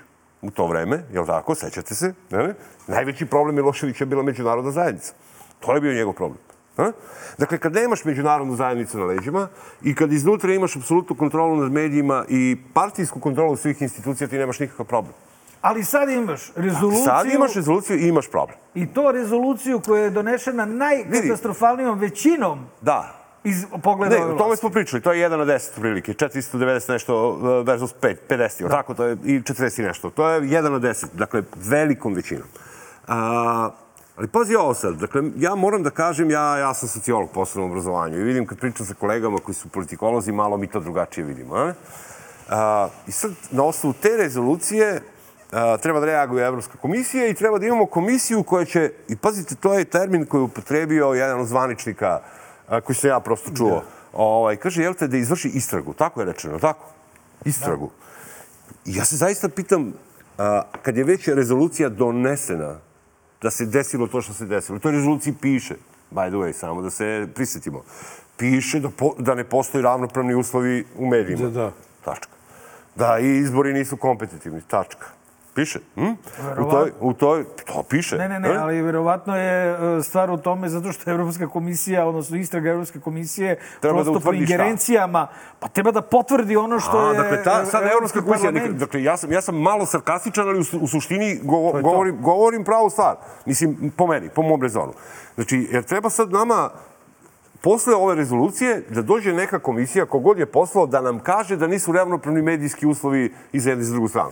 u to vreme, jel tako, sećate se, ne? najveći problem Miloševića je bila međunarodna zajednica. To je bio njegov problem. A? Dakle, kad nemaš međunarodnu zajednicu na leđima i kad iznutra imaš apsolutnu kontrolu nad medijima i partijsku kontrolu svih institucija, ti nemaš nikakav problem. Ali sad imaš rezoluciju... Sad imaš rezoluciju i imaš problem. I to rezoluciju koja je donešena najkatastrofalnijom većinom Da, iz pogleda ne, o tome smo pričali, to je 1 na 10 prilike, 490 nešto uh, versus 5, 50, da. tako, to je i 40 nešto. To je 1 na 10, dakle, velikom većinom. A, ali pazi ovo sad, dakle, ja moram da kažem, ja, ja sam sociolog po osnovnom obrazovanju i vidim kad pričam sa kolegama koji su politikolozi, malo mi to drugačije vidimo. A? A, I sad, na osnovu te rezolucije, a, treba da reaguje Evropska komisija i treba da imamo komisiju koja će, i pazite, to je termin koji je upotrebio jedan od zvaničnika koji sam ja prosto čuo. Da. Ovaj, kaže, jel te da izvrši istragu? Tako je rečeno, tako? Istragu. Da. I ja se zaista pitam, a, kad je već rezolucija donesena, da se desilo to što se desilo, u toj rezoluciji piše, by the way, samo da se prisetimo, piše da, po, da ne postoji ravnopravni uslovi u medijima. Da, da. Tačka. Da i izbori nisu kompetitivni. Tačka. Piše. Hm? U toj, u toj, to piše. Ne, ne, ne, ali verovatno je e, stvar u tome zato što Evropska komisija, odnosno istraga Evropske komisije, treba prosto da po ingerencijama, pa treba da potvrdi ono što A, je dakle, ta, sad Evropska komisija, parlament. dakle, ja sam, ja sam malo sarkastičan, ali u, u suštini go, govorim, govorim pravu stvar. Mislim, po meni, po mom rezonu. Znači, jer treba sad nama posle ove rezolucije da dođe neka komisija, kogod je poslao, da nam kaže da nisu ravnopravni medijski uslovi i za jednu i za drugu stranu.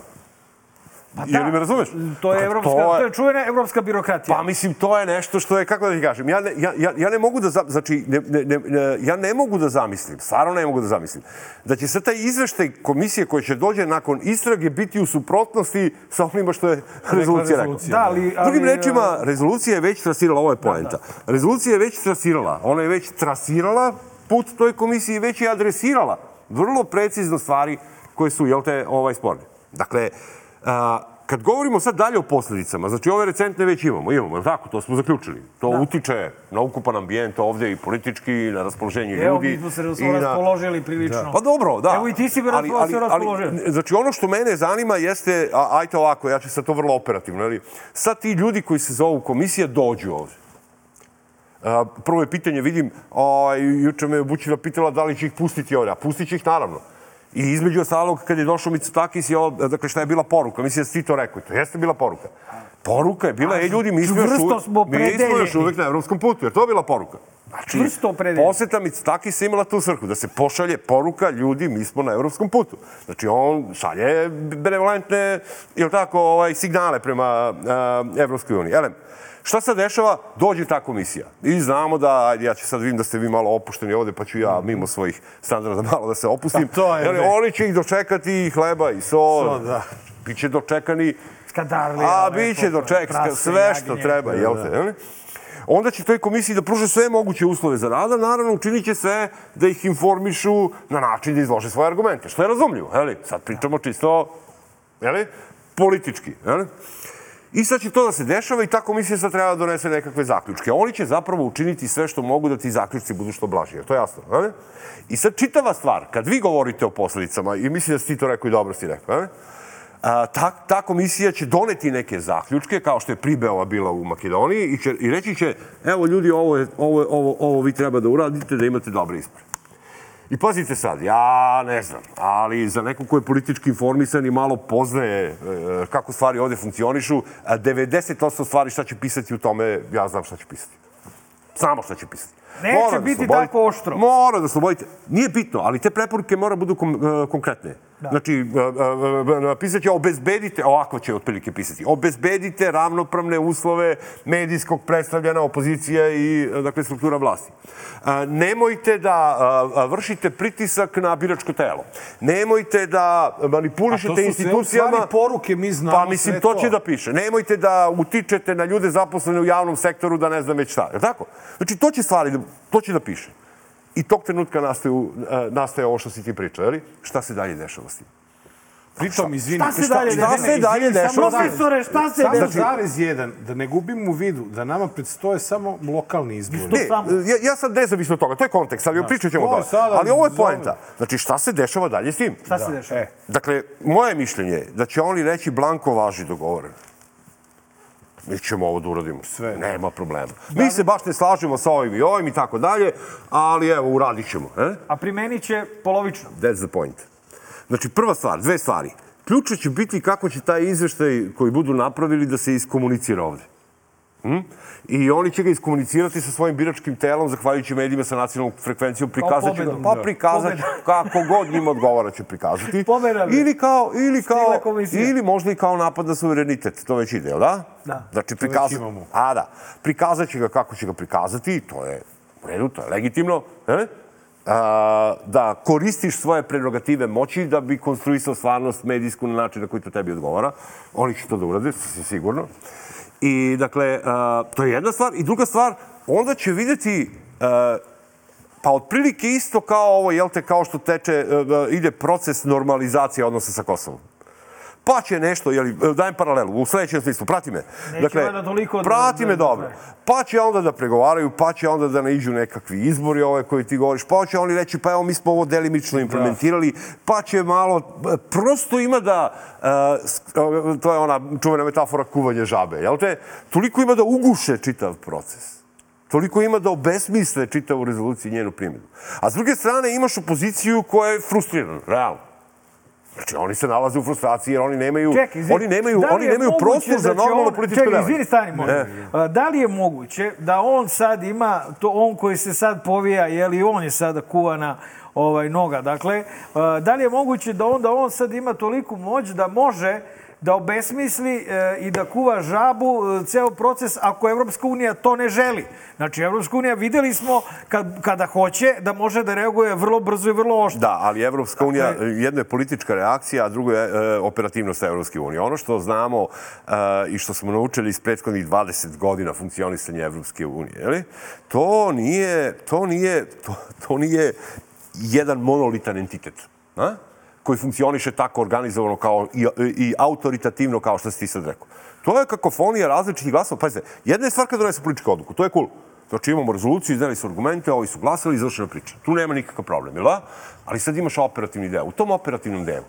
Pa da, me razumeš? To je, Dakle, evropska, to je- to je čuvena evropska birokratija. Pa mislim, to je nešto što je, kako da ti kažem, ja ne, ja, ja, ja ne mogu da, znači, ne, ne, ne, ja ne mogu da zamislim, stvarno ne mogu da zamislim, da će sad taj izveštaj komisije koja će dođe nakon istrage biti u suprotnosti sa onima što je rezolucija rekla. rezolucija, Da, ali- ali- Drugim rečima, rezolucija je već trasirala, ovo je poenta, rezolucija je već trasirala, ona je već trasirala put toj komisiji već je adresirala vrlo precizno stvari koje su, jel te, ovaj sporne. Dakle, a, kad govorimo sad dalje o posledicama, znači ove recentne već imamo, imamo, tako, to smo zaključili. To da. utiče na ukupan ambijent ovde i politički, i na raspoloženje Evo, ljudi. mi smo se na- raspoložili prilično. Pa dobro, da. Evo i ti si verovatno Ali- se ali- raspoložio. ali, Znači ono što mene zanima jeste, a, ajte ovako, ja ću sad to vrlo operativno, ali sad ti ljudi koji se zovu komisija dođu ovde. A, prvo je pitanje, vidim, ovaj, juče me je Bućina pitala da li će ih pustiti ovde, a pustit će ih naravno. I između ostalog, kad je došao Mitsotakis, je ovo, dakle, šta je bila poruka? Mislim da si ti to rekao. To jeste bila poruka. Poruka je bila, ej ljudi, mi smo još, smo mi smo još uvek na evropskom putu, jer to je bila poruka. Znači, Čvrsto opredeljeni. poseta Mitsotakis je imala tu svrhu, da se pošalje poruka, ljudi, mi smo na evropskom putu. Znači, on šalje benevolentne, ili tako, ovaj, signale prema uh, Evropskoj uniji. Elem, Šta se dešava? Dođe ta komisija. I znamo da, ajde, ja ću sad vidim da ste vi malo opušteni ovde, pa ću ja mimo svojih standarda malo da se opustim. Pa to je, ne. oni će ih dočekati i hleba i sol. So, da. Biće dočekani Skadarlija, a, biće doček, prase, sve što treba, jel te? jel? Onda će toj komisiji da pruže sve moguće uslove za rada, naravno učinit će sve da ih informišu na način da izlože svoje argumente, što je razumljivo, jel? Sad pričamo čisto, jel? Politički, jel? I sad će to da se dešava i ta komisija sad treba da donese nekakve zaključke. Oni će zapravo učiniti sve što mogu da ti zaključci budu što blaži. Je to jasno? Ne? I sad čitava stvar, kad vi govorite o posledicama, i mislim da si ti to rekao i dobro si rekao, ne? A, ta, ta komisija će doneti neke zaključke, kao što je Pribeova bila u Makedoniji, i, će, i reći će, evo ljudi, ovo, je, ovo, je- ovo, ovo vi treba da uradite da imate dobre izbore. I pazite sad, ja ne znam, ali za neko ko je politički informisan i malo poznaje e, kako stvari ovde funkcionišu, a 90% stvari šta će pisati u tome, ja znam šta će pisati. Znamo šta će pisati. Neće Mora da biti slobodite- tako oštro. Mora da slobodite. Nije bitno, ali te preporuke mora budu kom, e, konkretne. Da. Znači, pisat će obezbedite, ovako će otprilike pisati, obezbedite ravnopravne uslove medijskog predstavljena opozicija i dakle, struktura vlasti. Nemojte da vršite pritisak na biračko telo. Nemojte da manipulišete A to su sve institucijama. poruke, mi znamo Pa mislim, to će da piše. Nemojte da utičete na ljude zaposlene u javnom sektoru da ne znam već šta. Je tako? Znači, to će stvari, da- to će da piše. I tog trenutka nastaje, u- e, nastaje ovo što si ti pričao, je li? Šta se dalje dešava s tim? Pritom, izvini, Šta se dalje šta dešava? se dalje dešava? samo Profesore, šta se Samo dešava? zarez jedan, da ne gubimo u vidu, da nama predstoje samo lokalni izbori. Ne, ja, ja sad nezavisno od toga, to je kontekst, ali pričat ćemo o to sada Ali ovo je poenta. Znači, šta se dešava dalje s tim? Šta se dešava? E, Dakle, moje mišljenje je da će oni reći blanko važi dogovoreno. Mi ćemo ovo da uradimo. Sve. Nema problema. Mi se baš ne slažemo sa ovim i ovim i tako dalje, ali evo, uradit ćemo. E? A primenit će polovično. That's the point. Znači, prva stvar, dve stvari. Ključno će biti kako će taj izveštaj koji budu napravili da se iskomunicira ovde. Hm? I oni će ga iskomunicirati sa svojim biračkim telom, zahvaljujući medijima sa nacionalnom frekvencijom, prikazat će ga, pobedu. pa Da. prikazat kako god njima odgovara će prikazati. Pobeda. Ili kao, ili kao, ili možda i kao napad na suverenitet, to već ide, jel da? Da. Znači, prikazat, a da, prikazat će ga kako će ga prikazati, to je u redu, to je legitimno, e? a, da koristiš svoje prerogative moći da bi konstruisao stvarnost medijsku na način na koji to tebi odgovara. Oni će to da urade, sigurno. I, dakle, to je jedna stvar. I druga stvar, onda će videti Pa otprilike isto kao ovo, jel te, kao što teče, e, ide proces normalizacije odnosa sa Kosovom. Pa će nešto, jeli, e, dajem paralelu, u sledećem smislu, prati me. Neće valjda toliko da- prati da- me da- dobro. Pa će onda da pregovaraju, pa će onda da naiđu nekakvi izbori ove koji ti govoriš, pa će oni reći, pa evo mi smo ovo delimično implementirali, pa će malo, e, prosto ima da, e, to je ona čuvena metafora kuvanje žabe, jel te? Toliko ima da uguše čitav proces. Toliko ima da obesmisle čitavu rezoluciju i njenu primjenu. A s druge strane imaš opoziciju koja je frustrirana, realno. Znači, oni se nalaze u frustraciji jer oni nemaju, Čekaj, izvini, oni nemaju, da oni nemaju prostor da za će normalno on- političko Čekaj, delovanje. izvini, stani, molim. E. A, Da li je moguće da on sad ima, to on koji se sad povija, je li on je sada kuvana ovaj, noga, dakle, da li je moguće da onda on sad ima toliku moć da može da obesmisli e, i da kuva žabu e, ceo proces ako Evropska unija to ne želi. Znači, Evropska unija videli smo kad, kada hoće da može da reaguje vrlo brzo i vrlo oštro. Da, ali Evropska unija, jedno je politička reakcija, a drugo je e, operativnost Evropske unije. Ono što znamo e, i što smo naučili iz prethodnih 20 godina funkcionisanja Evropske unije, je li? to nije, to nije, to, to nije jedan monolitan entitet. A? Koji funkcioniše tako organizovano kao i, i autoritativno kao što si ti sad rekao. To je kakofonija različitih glasova. Pazite, jedna je stvar kad donesu političku odluku, to je cool. Znači imamo rezoluciju, izdali su argumente, ovi su glasali i završena priča. Tu nema nikakav problem, jel da? Ali sad imaš operativni deo. U tom operativnom delu,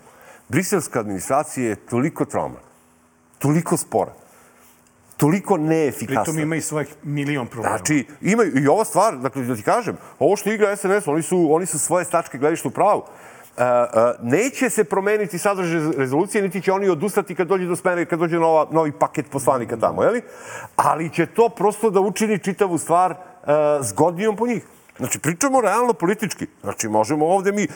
briselska administracija je toliko troma, toliko spora, toliko neefikasna. Pritom ima i svojih milion problema. Znači, imaju i ova stvar, dakle, da ti kažem, ovo što igra SNS, oni su, oni su svoje stačke gledišta u pravu. Neće se promeniti sadržaj rezolucije, niti će oni odustati kad dođe do smene, kad dođe nova, novi paket poslanika tamo, jeli? Ali će to prosto da učini čitavu stvar zgodnijom po njih. Znači, pričamo realno politički. Znači, možemo ovde mi, e,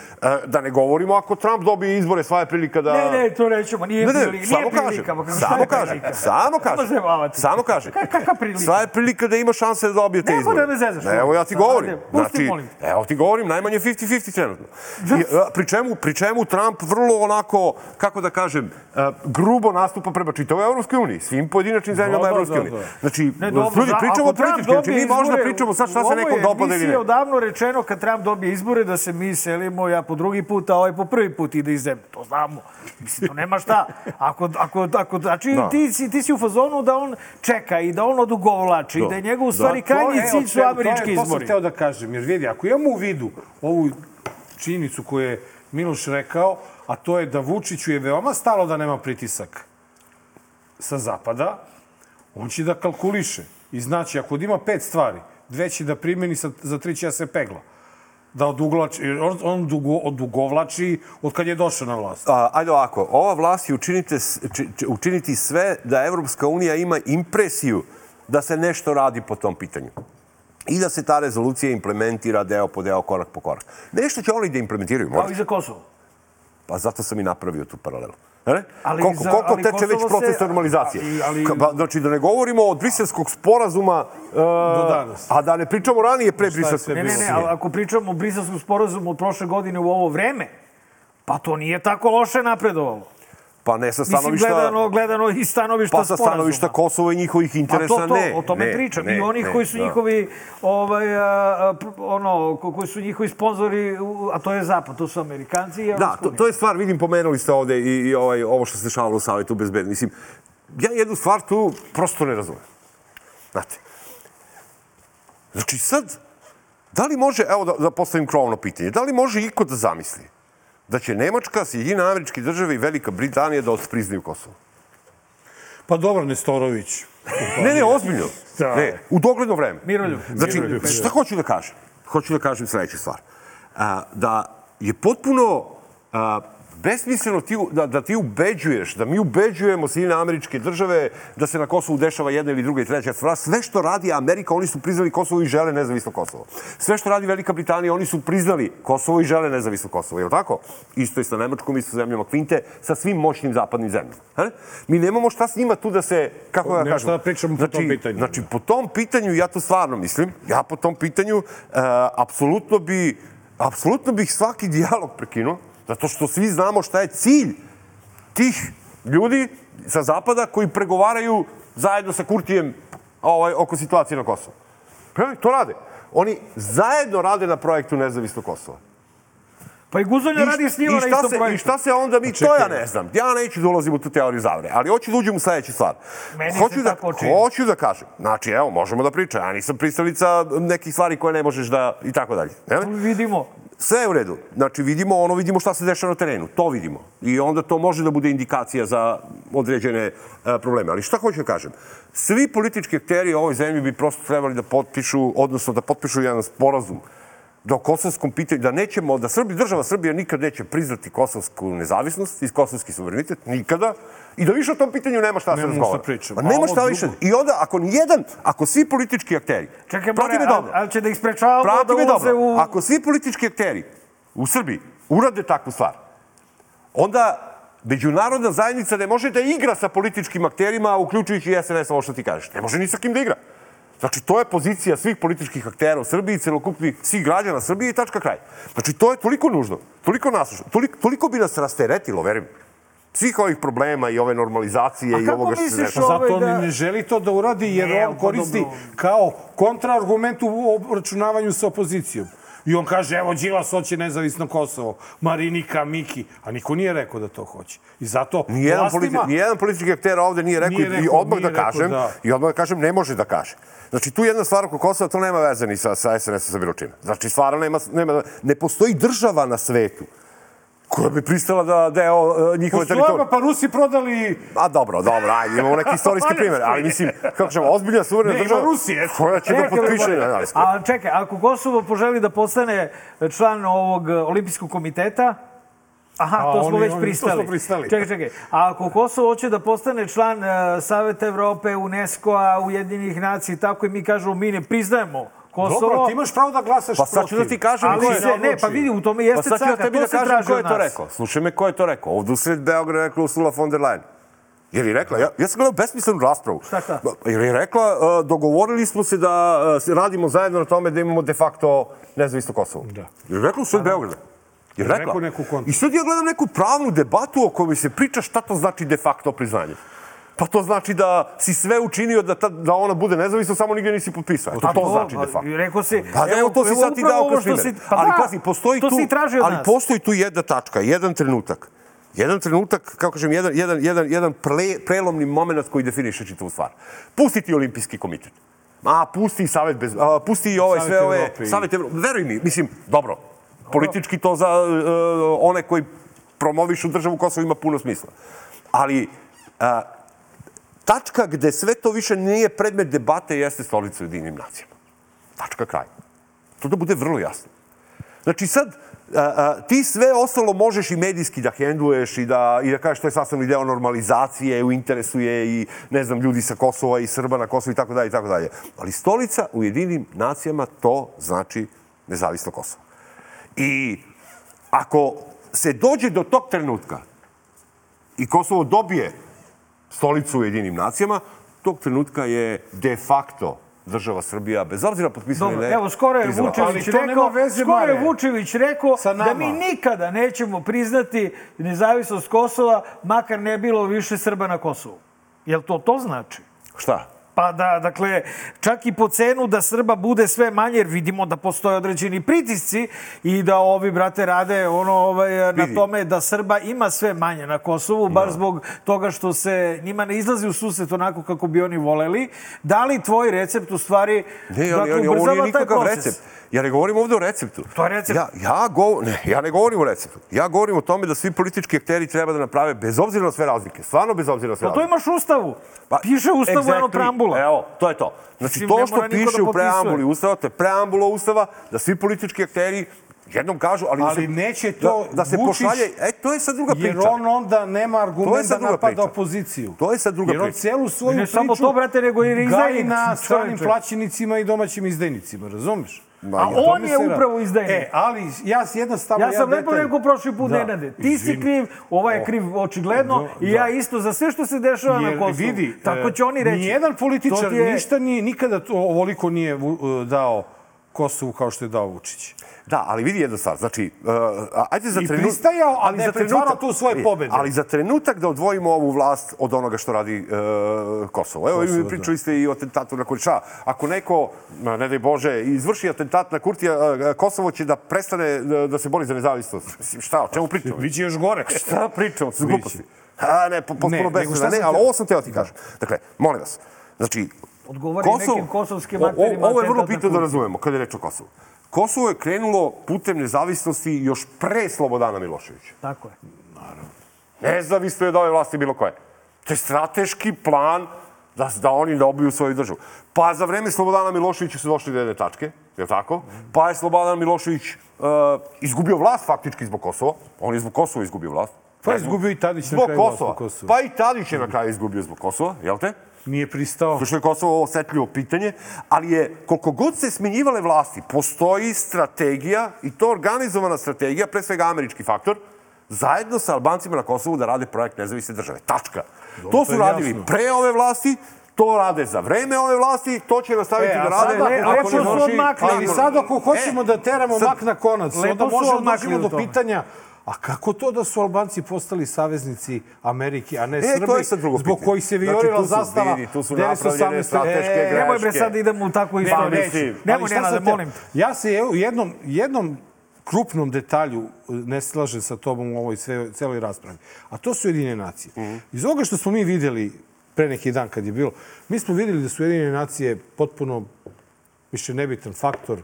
da ne govorimo ako Trump dobije izbore, sva je prilika da... Ne, ne, to nećemo. Nije, Ne, ne, prilika, samo nije kažem, prilika. šta samo kažem, samo kažem, Samo kažem. Ka- Kakva prilika? Sva je prilika da ima šanse da dobije te izbore. da me zezaš, Ne, Evo ja ti govorim. pusti, Znači, evo ti govorim, najmanje 50-50 trenutno. I, a, pri, čemu, pri čemu Trump vrlo onako, kako da kažem, a, grubo nastupa prema čitavoj Evropskoj uniji, svim pojedinačnim zemljama da, Evropske da, unije. da. Znači, ljudi, pričamo politički, znači mi možda pričamo sad šta se nekom dopada ili ne. Je odavno rečeno kad Trump dobije izbore da se mi selimo, ja po drugi put, a ovaj po prvi put ide iz zemlje. To znamo. Mislim, to nema šta. Ako, ako, ako, znači, Da. ti, si, ti si u fazonu da on čeka i da on odugovlači i Da. da je njegov u Da. stvari To krajnji cilj su američki to je, To izbori. sam hteo da kažem, jer vidi, ako imamo u vidu ovu činjenicu koju je Miloš rekao, a to je da Vučiću je veoma stalo da nema pritisak sa zapada, on će da kalkuliše i znači ako ima pet stvari, dve će da primeni, sa, za tri da se pegla. Da oduglači, jer on, on dugo, odugovlači od kad je došao na vlast. A, ajde ovako, ova vlast je učinite, či, či, učiniti sve da Evropska unija ima impresiju da se nešto radi po tom pitanju. I da se ta rezolucija implementira deo po deo, korak po korak. Nešto će oni da implementiraju, Kao i za Kosovo. Pa zato sam i napravio tu paralelu. Ne? Ali koliko, za- koliko ali teče već Kosovo proces se- normalizacije? ali- ali- Znači, da ne govorimo od briselskog sporazuma... Uh, Do danas. A da ne pričamo ranije pre briselskog Ne, ne, ne, ali ako pričamo o briselskom sporazumu od prošle godine u ovo vreme, pa to nije tako loše napredovalo. Pa ne sa Mislim, stanovišta... gledano, gledano iz stanovišta Pa sa sporazuma. stanovišta Kosova i njihovih interesa to, to, ne. o tome ne, pričam. ne, I onih ne, koji su da. njihovi, ovaj, a, ono, ko- koji su njihovi sponzori, a to je Zapad, to su Amerikanci i Da, Evropska to, unija. to je stvar, vidim, pomenuli ste ovde i, i ovaj, ovo što se dešavalo u Savjetu bezbednosti. Mislim, ja jednu stvar tu prosto ne razumem. Znate, znači sad, da li može, evo da, da postavim krovno pitanje, da li može iko da zamisli da će Nemačka, Sjedinjene američke države i Velika Britanija da otpriznaju Kosovo? Pa dobro, Nestorović. Ne, ne, ozbiljno. Da. Ne, u dogledno vreme. Miroljub. Znači, Miroljub, šta hoću da kažem? Hoću da kažem sledeću stvar. A, da je potpuno a, besmisleno ti, da, da ti ubeđuješ, da mi ubeđujemo Sjedinjene američke države da se na Kosovu dešava jedna ili druga i treća stvar. Sve što radi Amerika, oni su priznali Kosovo i žele nezavisno Kosovo. Sve što radi Velika Britanija, oni su priznali Kosovo i žele nezavisno Kosovo. Je li tako? Isto i sa Nemačkom, isto sa zemljama Kvinte, sa svim moćnim zapadnim zemljama. E? Mi nemamo šta s njima tu da se, kako da Nema kažem, šta da pričamo po tom pitanju. Znači, po tom pitanju, ja to stvarno mislim, ja po tom pitanju, uh, apsolutno bi, apsolutno bih svaki dijalog prekinuo, zato što svi znamo šta je cilj tih ljudi sa zapada koji pregovaraju zajedno sa Kurtijem ovaj, oko situacije na Kosovu. Pa, to rade. Oni zajedno rade na projektu Nezavisno Kosova. Pa i Guzonja radi s njima i na šta istom se, projektu. I šta se onda mi, to ja ne znam. Ja neću da ulazim u tu teoriju zavre, ali hoću da uđem u sledeću stvar. Meni se hoću da, hoću da kažem, znači evo, možemo da pričamo, ja nisam pristalica nekih stvari koje ne možeš da, i tako dalje. Ne? Vidimo. Sve je u redu. Znači, vidimo ono, vidimo šta se dešava na terenu. To vidimo. I onda to može da bude indikacija za određene e, probleme. Ali šta hoću da kažem? Svi politički akteri u ovoj zemlji bi prosto trebali da potpišu, odnosno da potpišu jedan sporazum da o kosovskom pitanju, da nećemo, da Srbi, država Srbija nikad neće priznati kosovsku nezavisnost i kosovski suverenitet, nikada, i da više o tom pitanju nema šta da se razgovara. šta pričamo. Pa A nema šta više. I onda, ako nijedan, ako svi politički akteri, Čekaj, more, dobro, ali, će da ih sprečavamo da ulaze dobro. u... Ako svi politički akteri u Srbiji urade takvu stvar, onda međunarodna zajednica ne može da igra sa političkim akterima, uključujući i SNS, ovo što ti kažeš. Ne može ni sa kim da igra. Znači, to je pozicija svih političkih aktera u Srbiji, celokupnih svih građana Srbije i tačka kraj. Znači, to je toliko nužno, toliko nasušno, toliko, toliko bi nas rasteretilo, verujem. Svih ovih problema i ove normalizacije A i ovoga što se ovaj Zato on da- i ne želi to da uradi, jer Ne, on koristi dobro. kao kontraargument u obračunavanju sa opozicijom. I on kaže, evo, Đilas hoće nezavisno Kosovo, Marinika, Miki, a niko nije rekao da to hoće. I zato Nijedan, vlastima... politi, nijedan politički akter ovde nije rekao, Nije i rekao, odmah da kažem, da. i odmah da kažem, ne može da kaže. Znači, tu jedna stvar oko Kosova, to nema veze ni sa, sa SNS-om, sa bilo čime. Znači, stvarno nema, nema, ne postoji država na svetu koja bi pristala da deo uh, njihove Postoje, teritorije. pa Rusi prodali... A dobro, dobro, ajde, imamo neki istorijski primjer, ali mislim, kako ćemo, ozbiljna suverena Ne, ima država Rusije. koja će da potpiše... Ne, ne, A čekaj, ako Kosovo poželi da postane član ovog e, olimpijskog komiteta, Aha, A, to smo oni- već oni- to pristali. smo pristali. Čekaj, čekaj. A ako Kosovo hoće da postane član uh, Saveta Evrope, UNESCO-a, Ujedinjenih nacija i tako i mi kažemo mi ne priznajemo Kosovo. Dobro, ti imaš pravo da glasaš Pa sad ću da ti kažem Ali ko je se, ne, pa vidi, u tome jeste Pa caka, tebi to da se traži ko je to rekao. Slušaj me, ko je to rekao? Ovdje u sred Beograda je rekla Ursula von der Leyen. Jer je rekla, ja, ja sam gledao besmislenu raspravu. Šta ta? Jer je rekla, uh, dogovorili smo se da uh, radimo zajedno na tome da imamo de facto nezavisno Kosovo. Da. Jer je rekla u sred Beograda. Je rekla. Neku. I sad ja gledam neku pravnu debatu o kojoj se priča šta to znači de facto priznanje. Pa to znači da si sve učinio da, ta, da ona bude nezavisna, samo nigdje nisi potpisao. To, A to znači de facto. Rekao si, Pa evo, to si sad ti dao kao primjer. si- pa ali da, pazi, postoji to tu, si ali nas. postoji tu jedna tačka, jedan trenutak. Jedan trenutak, kako kažem, jedan, jedan, jedan, jedan ple, prelomni moment koji definiše čitavu stvar. Pusti ti olimpijski komitet. A, pusti i Savet bez... A, pusti i ovaj, Savet sve ove... Evrope i- Savet Evrope. Veruj mi, mislim, dobro, politički to za uh, one koji promovišu državu Kosovo ima puno smisla. Ali a, tačka gde sve to više nije predmet debate jeste stolica u jedinim nacijama. Tačka kraj. To da bude vrlo jasno. Znači sad, a, a, ti sve ostalo možeš i medijski da hendluješ i da, i da kažeš to je sastavni deo normalizacije, u interesu je i, ne znam, ljudi sa Kosova i Srba na Kosovo i tako dalje i tako dalje. Ali stolica u jedinim nacijama to znači nezavisno Kosovo. I ako se dođe do tog trenutka i Kosovo dobije stolicu u jedinim nacijama, tog trenutka je de facto država Srbija, bez obzira potpisali Dobro, ne. evo, skoro je priznala. Vučević rekao, veze, skoro je Vučević rekao da mi nikada nećemo priznati nezavisnost Kosova, makar ne bilo više Srba na Kosovu. Jel to to znači? Šta? Pa da, dakle, čak i po cenu da Srba bude sve manje, jer vidimo da postoje određeni pritisci i da ovi, brate, rade ono, ovaj, na tome da Srba ima sve manje na Kosovu, baš zbog toga što se njima ne izlazi u susret onako kako bi oni voleli. Da li tvoj recept u stvari Ne, ali, dakle, ali ovo ubrzava nije taj proces? recept. Ja ne govorim ovde o receptu. To je recept. Ja, ja, go, ne, ja ne govorim o receptu. Ja govorim o tome da svi politički akteri treba da naprave, bez obzira na sve razlike, stvarno bez obzira na sve Pa to razlike. imaš u Ustavu. Piše u Ustavu exactly. eno preambula. Evo, to je to. Znači, Mislim, to što niko piše da u preambuli Ustava, to je preambula Ustava, da svi politički akteri jednom kažu, ali, da Ali se, neće to da, da se Vučić- pošalje, e, to je sad druga priča. Jer on onda nema To je argument sad da napada priča. opoziciju. To je sad druga Jer on priča. celu svoju Ne priču samo to, brate, nego i gaji na stranim plaćenicima i domaćim izdajnicima, razumeš? A o on je upravo izdajnik. E, ali ja jednostavno... Ja sam lepo detalj- rekao prošli put, Da, Nenade. Ti si izvini. kriv, ovaj je kriv očigledno Da, i ja isto za sve što se dešava na Jer Kosovu. vidi, Tako e, će oni reći. Nijedan političar ti je- ništa nije, nikada to, ovoliko nije vu- dao Kosovu kao što je dao Vučić. Da, ali vidi jedna stvar, znači, uh, ajde za I trenutak... pristajao, a ne pretvarao tu svoje vidi, pobede. Ali za trenutak da odvojimo ovu vlast od onoga što radi uh, Kosovo. Evo, Kosovo, pričali ste i o atentatu na Kurša. Ako neko, ne daj Bože, izvrši atentat na Kurtija, uh, Kosovo će da prestane uh, da se bori za nezavisnost. Mislim, šta, o čemu pričamo? Biće još gore. Šta pričamo? Su gluposti. A, ne, po- Ne, potpuno šta Ne, sam ali ovo sam teo ti kažem. Dakle, molim vas, znači, Odgovori nekim kosovskim akterima Ovo je vrlo bitno da razumemo kada je reč o Kosovu. Kosovo je krenulo putem nezavisnosti još pre Slobodana Miloševića. Tako je. Nezavisno je od ove vlasti bilo koje. To je strateški plan da, da oni dobiju svoju državu. Pa za vreme Slobodana Miloševića su došli do jedne tačke, je li tako? Pa je Slobodan Milošević uh, izgubio vlast faktički zbog Kosova. On je zbog Kosova izgubio vlast. Pa je izgubio i Tadić na Zbog kraju vlast Kosova. Pa i Tadić je na kraju izgubio zbog Kosova, jel te? Nije pristao. Što je Kosovo osetljivo pitanje, ali je, koliko god se smenjivale vlasti, postoji strategija, i to organizovana strategija, pre svega američki faktor, zajedno sa Albancima na Kosovu da rade projekt nezavisne države. Tačka. Dobro, to to su je radili jasno. pre ove vlasti, to rade za vreme ove vlasti, to će nastaviti E, da rade. sad ako- ako ako ne su dođe- odmakli. Ali sad ako hoćemo E, da teramo sad- mak na konac, Lepo onda su možemo odmakli dođemo do pitanja a kako to da su Albanci postali saveznici Amerike, a ne E, Srbi, to je sad drugo zbog pitanje. kojih se Znači, viorila tu su, zastava vidi, tu su 1918. napravljene strateške E, greške. Nemoj bre sad idemo u takvu istoriju. Nemoj, sam te- molim. Ja se evo, u jednom, jednom krupnom detalju e, ne slažem sa tobom u ovoj sve, celoj raspravi. A to su Jedine nacije. Mhm. Iz ovoga što smo mi videli pre neki dan kad je bilo, mi smo videli da su Jedine nacije potpuno više nebitan faktor.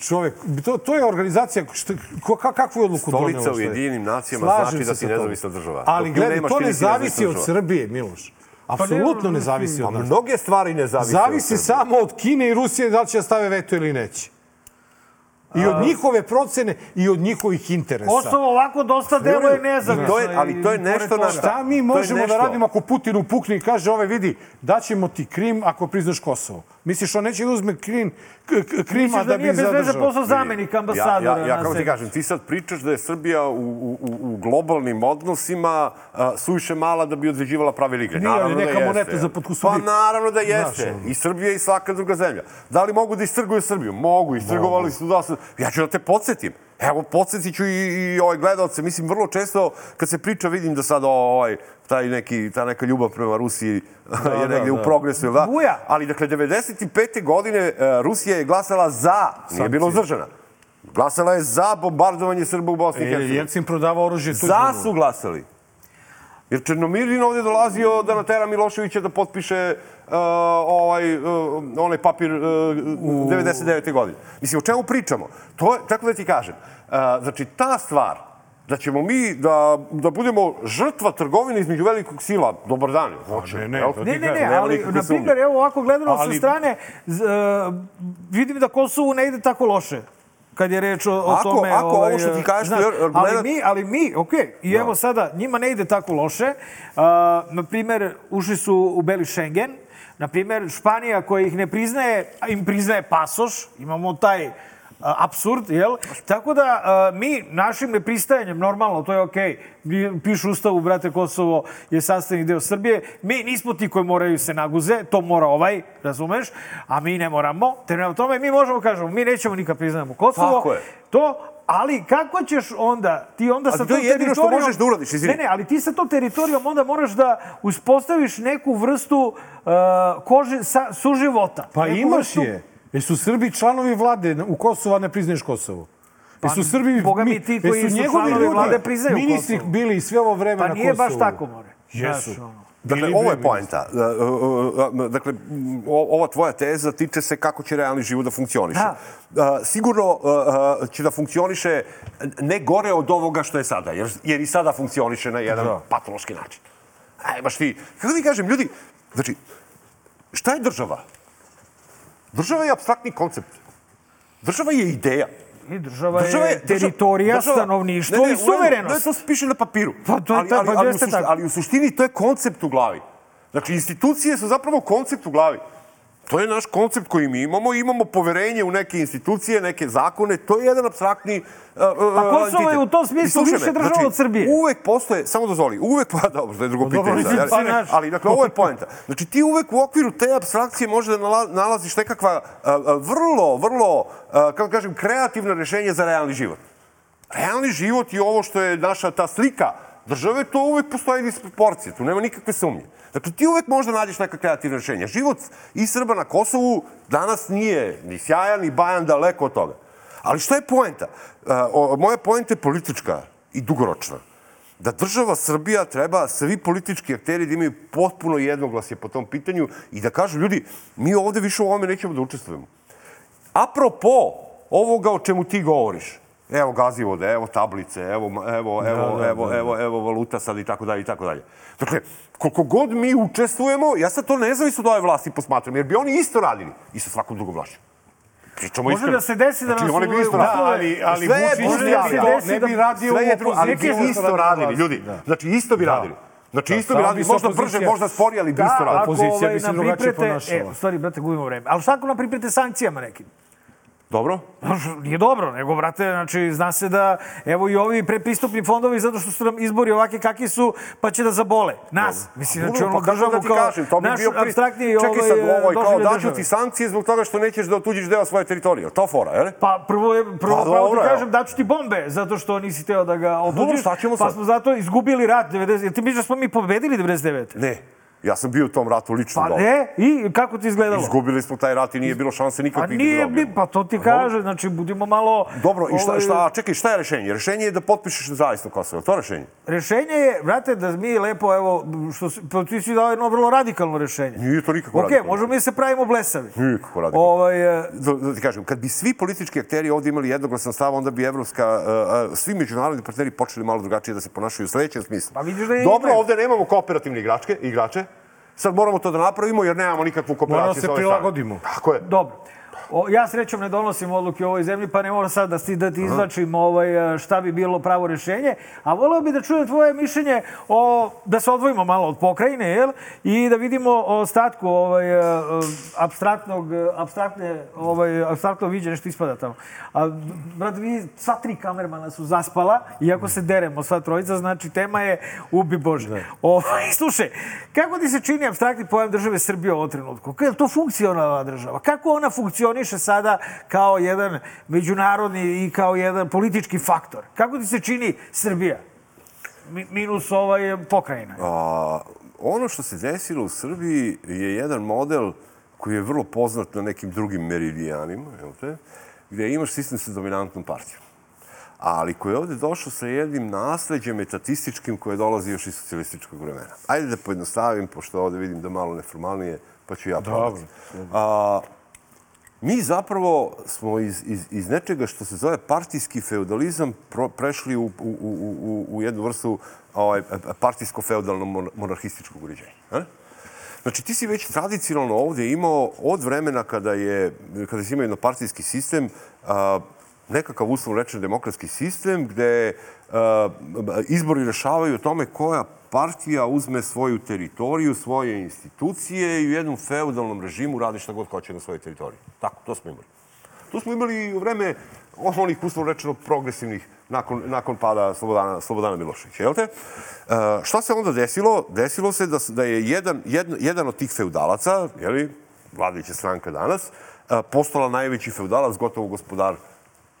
Čovek, to, to je organizacija, što, ka- kakvu je odluku donela? Stolica u? Jedinim nacijama Slažem znači da si nezavisna država. Ali gledaj, to ne zavisi od. Srbije, Miloš. Apsolutno ne zavisi od Pa nas. mnoge stvari ne zavise. Zavisi od samo od Kine i Rusije da li će da stave veto ili neće. I od njihove procene i od njihovih interesa. Kosovo ovako dosta deluje nezavisno. To je- ali to je nešto na. Šta mi možemo da radimo ako Putin upukne i kaže ove vidi, daćemo ti Krim ako priznaš Kosovo. Misliš on neće da uzme Krim, k- k- Krima Misliš da da bi nije bez veze zadržao? posao zamenika ambasadora Ja, ja, ja kako ti kažem, ti sad pričaš da je Srbija u, u, u- globalnim odnosima a, suviše mala da bi određivala pravila igre. Nije, ali Naravno neka da moneta za potku Pa naravno da Znaš, jeste. ono. I Srbija i svaka druga zemlja. Da li mogu da istrguju Srbiju? Mogu. Istrgovali su da se... Ja ću da te podsjetim. Evo, podsjetit ću i, i ovaj gledalce. Mislim, vrlo često kad se priča, vidim da sad ovaj, taj neki, ta neka ljubav prema Rusiji je da, negde u da. progresu, jel da? Buja. Ali, dakle, 95. godine e, Rusija je glasala za, nije bilo uzdržana. Glasala je za bombardovanje Srba u Bosni i E, Hercegovini. Jelcin prodava oružje Za Tuđmanu. su glasali. Jer Černomirdin ovde dolazio da natera Miloševića da potpiše uh, ovaj, uh, onaj papir uh, 99. godine. Mislim, o čemu pričamo? To je, tako da ti kažem, uh, znači ta stvar, da ćemo mi da, da budemo žrtva trgovine između velikog sila. Dobar dan. Hoće, ne, ne, Ne, ne, ne, nema ali, na primjer, evo ovako gledano sa Ali- strane, z- e, vidim da Kosovu ne ide tako loše kad je reč o, o Ako- tome... ako ovo što ti kažeš, znaš, jer ali gledat- mi, ali mi, okej, i evo sada, njima ne ide tako loše. Uh, na primjer, ušli su u Beli Schengen, na primjer, Španija koja ih ne priznaje, im priznaje pasoš, imamo taj a, apsurd, jel? Tako da a, mi našim nepristajanjem, normalno, to je okej, okay. pišu u ustavu, brate, Kosovo je sastavni deo Srbije, mi nismo ti koji moraju se naguze, to mora ovaj, razumeš, a mi ne moramo. Te na tome mi možemo kažemo, mi nećemo nikad priznajemo Kosovo. To, ali kako ćeš onda, ti onda sa to je tom jedino što teritorijom... možeš da uradiš, izvini. Ne, ne, ali ti sa tom teritorijom onda moraš da uspostaviš neku vrstu uh, kože, sa, suživota. Pa Neku imaš vrstu- je. Jesu Srbi članovi vlade u Kosovu, a ne priznaješ Kosovo? Jesu Srbi... Pa, Boga mi ti koji jesu su njegovi članovi ljudi, vlade priznaju Ministri Kosovo. bili i sve ovo vreme Pa na nije Kosovu. baš tako, more. Jesu. Znaš, ono. Dakle, Bili ovo je poenta. E, e, e, Dakle, ova tvoja teza tiče se kako će realni život da funkcioniše. Da. E, Sigurno e, e, će da funkcioniše ne gore od ovoga što je sada, jer, jer i sada funkcioniše na jedan Da. patološki način. Aj, baš ti, kako ti kažem, ljudi, znači, šta je država? Država je abstraktni koncept. Država je ideja. I država, je teritorija, država- stanovništvo Ne, ne, i u suverenost. Ne, to se piše na papiru. Pa to ali, ta- ali, pa ali, u jeste sušti- tako. ali u suštini to je koncept u glavi. Znači, institucije su zapravo koncept u glavi. To je naš koncept koji mi imamo. Imamo poverenje u neke institucije, neke zakone. To je jedan abstraktni uh, Pa Kosovo je u tom smislu više država od Srbije. Uvek postoje, samo dozvoli, uvek, pa dobro, to je drugo Pa dobro, pitanje. sad, mislim, ali- znaš. ali, dakle, ovo je poenta. Znači, ti uvek u okviru te abstrakcije može da nala- nalaziš nekakva a, vrlo, vrlo, kako kažem, kreativna rešenja za realni život. Realni život i ovo što je naša ta slika države, to uvek postoji disproporcije, tu nema nikakve sumnje. Dakle, ti uvek možda nađeš neka kreativna rešenja. Život i Srba na Kosovu danas nije ni sjajan, ni bajan, daleko od toga. Ali šta je poenta? O, moja poenta je politička i dugoročna. Da država Srbija treba, svi politički akteri da imaju potpuno jednoglasje po tom pitanju i da kažu, ljudi, mi ovde više u ovome nećemo da učestvujemo. Apropo ovoga o čemu ti govoriš, evo gazivode, evo tablice, evo, evo, evo, da, evo, da, da. evo, evo valuta sad i tako dalje i tako dalje. Dakle, koliko god mi učestvujemo, ja sad to nezavisno od ove vlasti posmatram, jer bi oni isto radili i sa svakom drugom vlašću. Pričamo Može iskreno. da se desi da znači, nas oni bi u- isto da, radili. ali- ali Sve je Vučić ne radio- ne bi radio Sve je drugo, ali bi isto radili, ljudi. Da. Znači, isto bi Da. radili. Znači, Da, isto bi radili. Možda brže, možda sporije, ali bi Da, isto radili. ako Opozicija ovaj, bi se nam drugačije priprete- ponašala. E, stvari, brate, gubimo vreme. Ali šta ako nam priprete sankcijama nekim? Dobro? Nije dobro, nego, brate, znači, zna se da, evo i ovi prepristupni fondovi, zato što su nam izbori ovakvi kakvi su, pa će da zabole. Nas. Mislim, znači, Dobro, ono, pa državu da kao kažem, to bi naš bio abstraktni Čekaj ovaj, sad, ovo je kao daću ti sankcije zbog toga što nećeš da otuđiš deo svoje teritorije. To fora, je li? Pa prvo je prvo Pa pravo dobro, ti kažem daću ti bombe zato što nisi teo da ga dobro, otuđiš. šta ćemo Pa sad? smo zato izgubili rat 90. Jel Ti misliš da smo mi pobedili 99. Ne. Ja sam bio u tom ratu lično Pa dole. ne, i kako ti izgledalo? Izgubili smo taj rat i nije bilo šanse Pa nikakvih da nije, dobijemo. bi, pa to ti kaže, znači budimo malo... Dobro, i šta, ovaj, šta, čekaj, šta je rešenje? Rešenje je da potpišeš nezavisno Kosovo. To rešenje? Rešenje je, brate, da mi lepo, evo, što pa ti si dao jedno vrlo radikalno rešenje. Nije to nikako Ok, radikalno. možemo mi da se pravimo blesavi. Nikako radikalno. Ovaj, e, Da, da ti kažem, kad bi svi politički akteri ovdje imali jednoglasan stav, onda bi evropska, uh, svi međunarodni partneri počeli malo drugačije da se ponašaju u sledećem smislu. Pa vidiš da je Dobro, ovdje nemamo kooperativne igračke, igrače. Sad moramo to da napravimo jer nemamo nikakvu kooperaciju Moramo se prilagodimo. Tako je. Dobro. O, ja srećom ne donosim odluke u ovoj zemlji, pa ne moram sad da ti, da ti izlačim ovaj, šta bi bilo pravo rešenje. A voleo bi da čujem tvoje mišljenje o, da se odvojimo malo od pokrajine, jel? I da vidimo o ostatku ovaj, eh, abstraktnog, eh, abstraktne, ovaj, abstraktno viđenje što ispada tamo. A, brat, vi, sva tri kamermana su zaspala, iako se deremo sva trojica, znači tema je ubi Bože. Ovaj, slušaj, kako ti se čini abstraktni pojam države Srbije u ovom trenutku? Je to funkcionalna država? Kako ona funkcioniše sada kao jedan međunarodni i kao jedan politički faktor? Kako ti se čini Srbija? Mi- Minus ovaj pokrajina. A, ono što se desilo u Srbiji je jedan model koji je vrlo poznat na nekim drugim meridijanima, jel te? gde imaš sistem sa dominantnom partijom. Ali koji je ovde došao sa jednim nasleđem etatističkim koje dolazi još iz socijalističkog vremena. Ajde da pojednostavim, pošto ovde vidim da malo neformalnije, pa ću ja probati. A, mi zapravo smo iz, iz, iz nečega što se zove partijski feudalizam pro, prešli u, u, u, u, jednu vrstu ovaj, partijsko-feudalno-monarhističkog uređenja. A? Znači, ti si već tradicionalno ovdje imao od vremena kada je, kada si imao jednopartijski sistem, a, nekakav uslovno rečen demokratski sistem gde a, izbori rešavaju o tome koja partija uzme svoju teritoriju, svoje institucije i u jednom feudalnom režimu radi šta god hoće na svojoj teritoriji. Tako, to smo imali. To smo imali u vreme onih uslovno rečeno progresivnih nakon, nakon pada Slobodana, Slobodana Miloševića. Jel te? E, šta se onda desilo? Desilo se da, da je jedan, jedan, jedan od tih feudalaca, jeli, vladajuća stranka danas, e, postala najveći feudalac, gotovo gospodar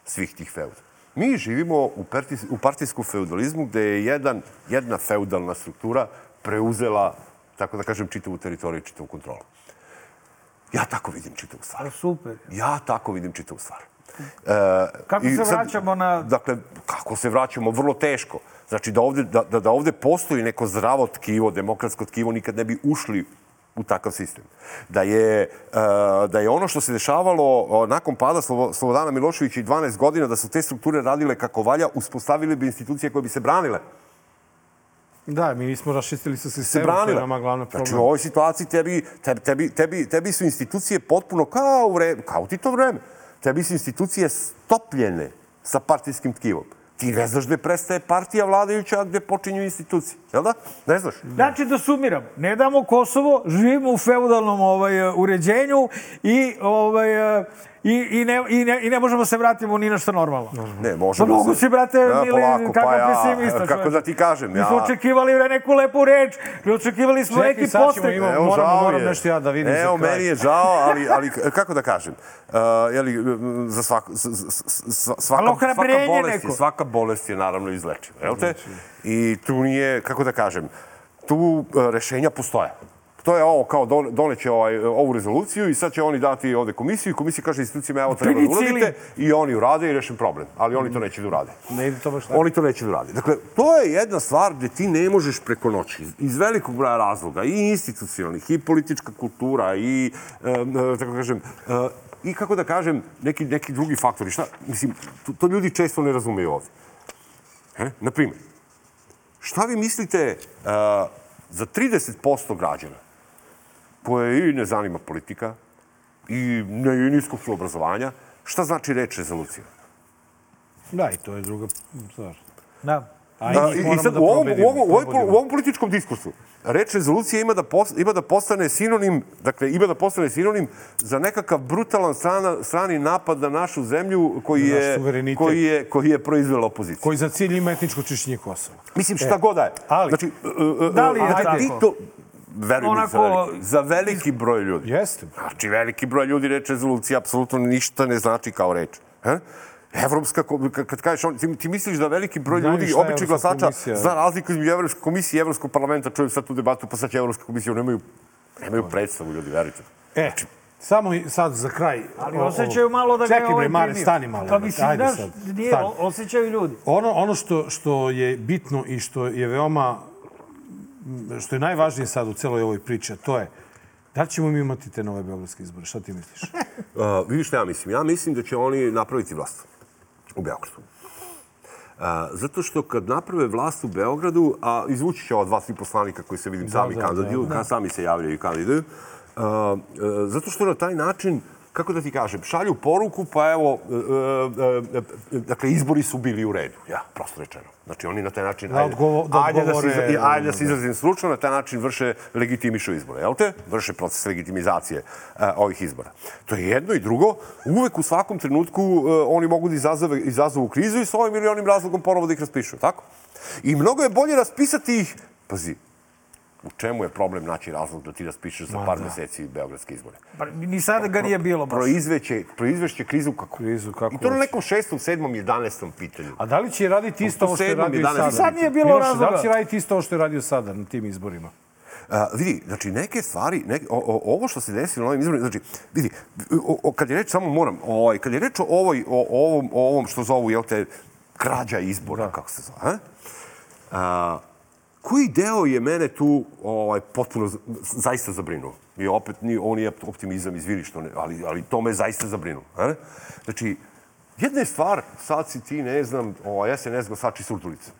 svih tih feuda. Mi živimo u, partijs, u partijskom feudalizmu gde je jedan, jedna feudalna struktura preuzela, tako da kažem, čitavu teritoriju i čitavu kontrolu. Ja tako vidim čitavu stvar. Super. Ja tako vidim čitavu stvar. E, kako se sad, vraćamo na... Dakle, kako se vraćamo? Vrlo teško. Znači, da ovde, da, da, da ovde postoji neko zdravo tkivo, demokratsko tkivo, nikad ne bi ušli u takav sistem. Da je, da je ono što se dešavalo nakon pada Slobodana Miloševića i 12 godina, da su te strukture radile kako valja, uspostavili bi institucije koje bi se branile. Da, mi nismo raščistili sa sistemom, to je nama glavna problem. Znači, u ovoj situaciji tebi, tebi, tebi, tebi, tebi su institucije potpuno kao u, vreme, kao u ti to vreme. Tebi su institucije stopljene sa partijskim tkivom ti ne znaš gde prestaje partija vladajuća, a gde počinju institucije. Jel da? Ne znaš? Znači, da sumiram. Ne damo Kosovo, živimo u feudalnom ovaj, uređenju i ovaj, I, i, ne, i, ne, I ne možemo se vratimo ni na što normalno. Ne, možemo pa mogu se... si, brate, ja, ili polako, kako pa ja, pesimista. Kako da ti kažem, ja... Mi smo očekivali neku lepu reč, mi očekivali smo Čekaj, neki postek. imamo, Evo, moram, žao moram je. nešto ja da vidim Evo, za kraj. meni je žao, ali, ali kako da kažem, uh, jeli, za svako, svaka, svaka ohrabrenje bolest je, svaka bolest je naravno izlečiva, jel te? I tu nije, kako da kažem, tu uh, rešenja postoje. To je ovo, kao don- doneće ovaj, ovu rezoluciju i sad će oni dati ovde komisiju i komisija kaže institucijama evo treba da uradite i oni urade i rešen problem. Ali oni to neće da urade. Ne ide to baš tako. Oni to neće da urade. Dakle, to je jedna stvar gde ti ne možeš preko noći, iz velikog broja razloga, i institucionalnih, i politička kultura, i, e, tako kažem, e, i kako da kažem, neki, neki drugi faktori. Šta, mislim, to, to ljudi često ne razumeju ovde. E? Naprimjer, šta vi mislite e, za 30% građana koje i ne zanima politika, i, ne, i niskog su obrazovanja, šta znači reč rezolucija? Da, i to je druga stvar. Da. Da, i, i, sad, da u, ovom, u, ovom, u, ovom, u ovom političkom diskursu reč rezolucija ima da, pos, ima da postane sinonim, dakle, ima da postane sinonim za nekakav brutalan strana, strani napad na našu zemlju koji Na naš je, suverenitet. koji je, koji je proizvela opozicija. Koji za cilj ima etničko čišćenje Kosova. Mislim, šta god da je. ali- znači, uh, uh, Da li je uh, tako? to, veruj mi, za Onako- veliki, za veliki broj ljudi. Jeste. Znači, veliki broj ljudi reč rezolucija apsolutno ništa ne znači kao reč. He? Evropska, kad kad kažeš, on- ti, ti misliš da veliki broj Znaju ljudi, običnih glasača, komisija. zna razliku između Evropske komisije i Evropskog parlamenta, čujem sad tu debatu, pa sad će Evropska komisija, nemaju, nemaju predstavu ljudi, verujte. E, samo i sad za kraj. Ali osjećaju malo da ga je Čekaj, ovaj Mare, primio. stani malo. Pa bre, mislim, Ajde znaš, sad, nije, stani. osjećaju ljudi. Ono, ono što, što je bitno i što je veoma, što je najvažnije sad u celoj ovoj priči, to je da li ćemo mi imati te nove beogradske izbore? Šta ti misliš? Uh, vidiš šta ja mislim? Ja mislim da će oni napraviti vlast u Beogradu. Zato što kad naprave vlast u Beogradu, a izvući će ova dva, tri poslanika koji se vidim sami da, kandiduju, da, ka- sami se javljaju i kandiduju, uh, uh, zato što na taj način kako da ti kažem, šalju poruku, pa evo, e, e, e, dakle, izbori su bili u redu, ja, prosto rečeno. Znači, oni na taj način, Da odgovo- da ajde, da se, odgovore- izra- ajde da se izrazim stručno, na taj način vrše legitimišu izbore, jel te? Vrše proces legitimizacije e, ovih izbora. To je jedno i drugo. Uvek u svakom trenutku e, oni mogu da izazove, izazovu krizu i s ovim ili onim razlogom ponovo da ih raspišu, tako? I mnogo je bolje raspisati ih, pazi, u čemu je problem naći razlog da ti raspišeš za Ma par da. meseci beogradske izbore? Pa, ni sada ga nije bilo baš. Proizveće, proizvešće krizu kako... Krizu kako I to na nekom šestom, sedmom, jedanestom pitanju. A da li će raditi isto ovo što je radio i jedanaestom. sada? Sad nije bilo Miloše, Da razloga. li će raditi isto ovo što je radio sada na tim izborima? A, vidi, znači neke stvari, neke, o, o, ovo što se desilo na ovim izborima, znači, vidi, o, o, kad je reč, samo moram, ovaj, kad je reč o, ovoj, o, o ovom, o ovom što zovu, jel te, krađa izbora, Da. kako se zove, a? a? Koji deo je mene tu ovaj, potpuno zaista zabrinuo? I opet, nije, ovo nije optimizam, izvini što ne, ali, ali to me zaista zabrinulo. Ne? Znači, jedna je stvar, sad si ti, ne znam, ovaj SNS glasači Surdulica.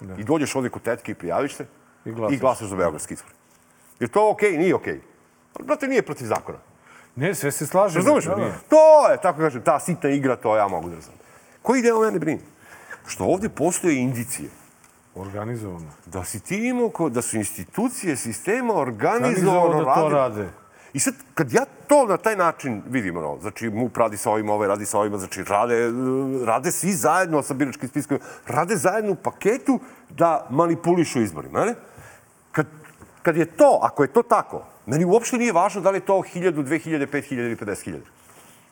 Da. I dođeš ovde kod tetke i prijaviš se I glasaš, i glasaš za Beogradski izbor. Je to okej? Okay? Nije okej. Okay. Ali, brate, nije protiv zakona. Ne, sve se slaže. Razumeš? Da, da. To je, tako kažem, ta sitna igra, to ja mogu da razumem. Koji deo mene brini? Što ovde postoje indicije Organizovano. da si ti imao, ko- da su institucije sistema Organizovano da to rade. I sad, kad ja to na taj način vidim, ono, znači MUP radi sa ovima, ovaj radi sa ovima, znači rade, rade svi zajedno sa biračkim spiskom, rade zajedno u paketu da manipulišu izborima, ne? Kad, kad je to, ako je to tako, meni uopšte nije važno da li je to 1000, 2000, 5000 ili 50.000.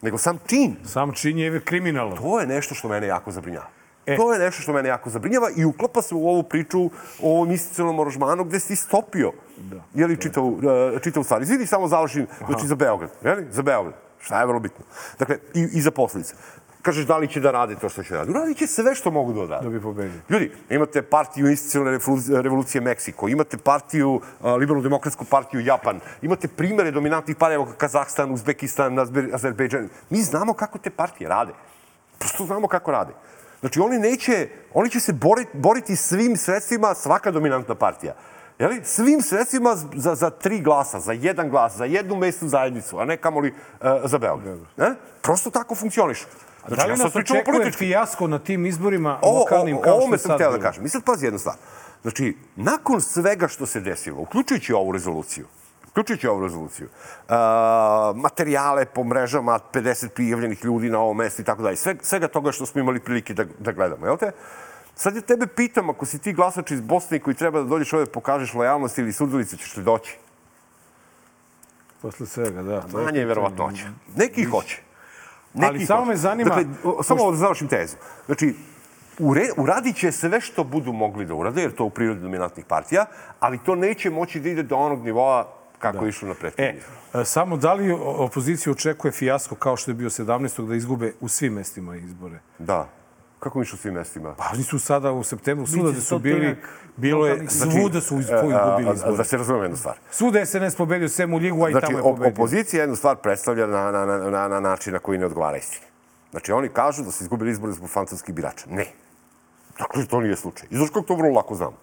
Nego sam čin. Sam čin je kriminalan. To je nešto što mene jako zabrinjava. E. To je nešto što mene jako zabrinjava i uklapa se u ovu priču o ovom institucionalnom aranžmanu gde si stopio da. jeli, čitavu, uh, čitavu stvar. Izvini, samo završim, znači za Beograd. Jeli? Za Beograd. Šta je vrlo bitno. Dakle, i, i za posledice. Kažeš da li će da rade to što će da rade. Uradit će sve što mogu da odrade. Da bi pobedio. Ljudi, imate partiju institucionalne revolucije, Meksiko, imate partiju, liberalno-demokratsku partiju Japan, imate primere dominantnih partija evo Kazahstan, Uzbekistan, Azerbejdžan. Mi znamo kako te partije rade. Prosto znamo kako rade. Znači, oni neće, oni će se boriti, boriti svim sredstvima, svaka dominantna partija. Jeli? Svim sredstvima za, za tri glasa, za jedan glas, za jednu mesnu zajednicu, a ne kamoli uh, za Beograd. Ne? Prosto tako funkcioniš. Znači, da li ja nas o očekuje političkim. fijasko na tim izborima Ovo, lokalnim o, kao što je sam sad htio da kažem. I sad pazi jednu stvar. Znači, nakon svega što se desilo, uključujući ovu rezoluciju, uključujući ovu rezoluciju, uh, materijale po mrežama, 50 prijavljenih ljudi na ovom mestu i tako dalje, sve, svega toga što smo imali prilike da, da gledamo, jel te? Sad ja tebe pitam, ako si ti glasač iz Bosne koji treba da dođeš ovde pokažeš lojalnost ili sudilicu, ćeš li doći? Posle svega, da. to je Manje je verovatnoća. Neki hoće. Ali samo hoće. me zanima- Dakle, o- samo da završim tezu. Znači, ure, uradit će sve što budu mogli da urade, jer to u prirodi dominantnih partija, ali to neće moći da ide do onog nivoa kako da. išlo na prethodni. E, samo da li opozicija očekuje fijasko kao što je bio 17. da izgube u svim mestima izbore? Da. Kako miš u svim mestima? Pa oni su sada u septembru, svuda gde su bili, bilo je, lokalnih svuda su e, izgubili izbore. Da se razumem jednu stvar. Svuda je SNS pobedio, sem u Ligu, a i Znači, tamo je pobedio. opozicija jednu stvar predstavlja na, na, na, na, na način na koji ne odgovara istini. Znači, oni kažu da su izgubili izbore zbog fantomskih birača. Ne. Dakle, to nije slučaj. I znaš kako to vrlo lako znamo?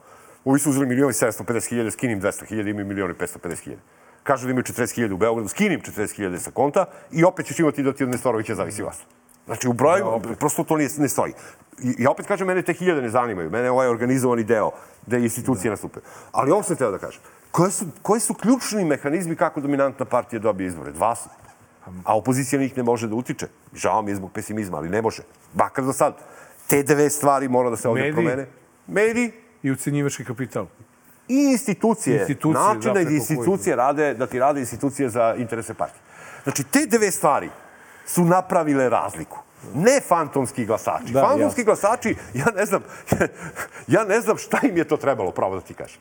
Ovi su uzeli milijon i 750 hiljada, skinim 200 hiljada, imaju milijon i 550 hiljada. Kažu da imaju 40 hiljada u Beogradu, skinim 40 hiljada sa konta i opet ćeš imati da ti od Nestorovića zavisi vas. Znači, u broju, prosto to nije, ne stoji. Ja opet kažem, mene te hiljade ne zanimaju. Mene ovaj organizovani deo gde institucije da. nastupe. Ali ovo sam teo da kažem. Koje su, koji su ključni mehanizmi kako dominantna partija dobije izbore? Dva su. A opozicija njih ne može da utiče. Žao mi je zbog pesimizma, ali ne može. Bakar do sad. Te dve stvari mora da se ovdje Mediji. promene. Mediji I ucenjivački kapital. i institucije. Institucije, Način da, da, institucije rade, da ti rade institucije za interese partije. Znači, te dve stvari su napravile razliku. Ne fantomski glasači. Da, fantomski glasači, ja ne znam, ja ne znam šta im je to trebalo, pravo da ti kažem.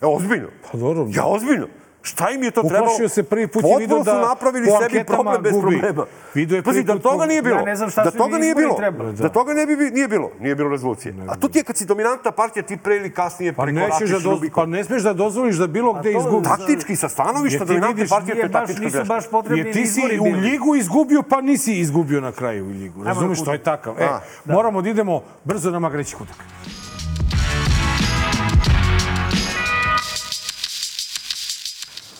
Evo, ozbiljno. Pa dobro. Ja ozbiljno. Šta im je to trebalo? Uplašio se prvi put i video Potpuno da su napravili po sebi problem bez gubi. problema. Video je Pazi, da toga nije bilo. Ja ne znam šta da toga nije bilo. trebali. Da toga ne bi nije bilo. Nije bilo rezolucije. A to ti je kad si dominantna partija, ti pre ili kasnije Pa, prekoračiš da doz... Rubikon. pa ne smeš da dozvoliš da bilo gde to- izgubiš. Taktički, sa stanovišta dominantne partije, to je baš, taktička nisu greška. baš potrebni Jer ti si u ligu izgubio, pa nisi izgubio na kraju u ligu. Razumeš, na to je takav. E, A, moramo da idemo brzo na Magreći kutak.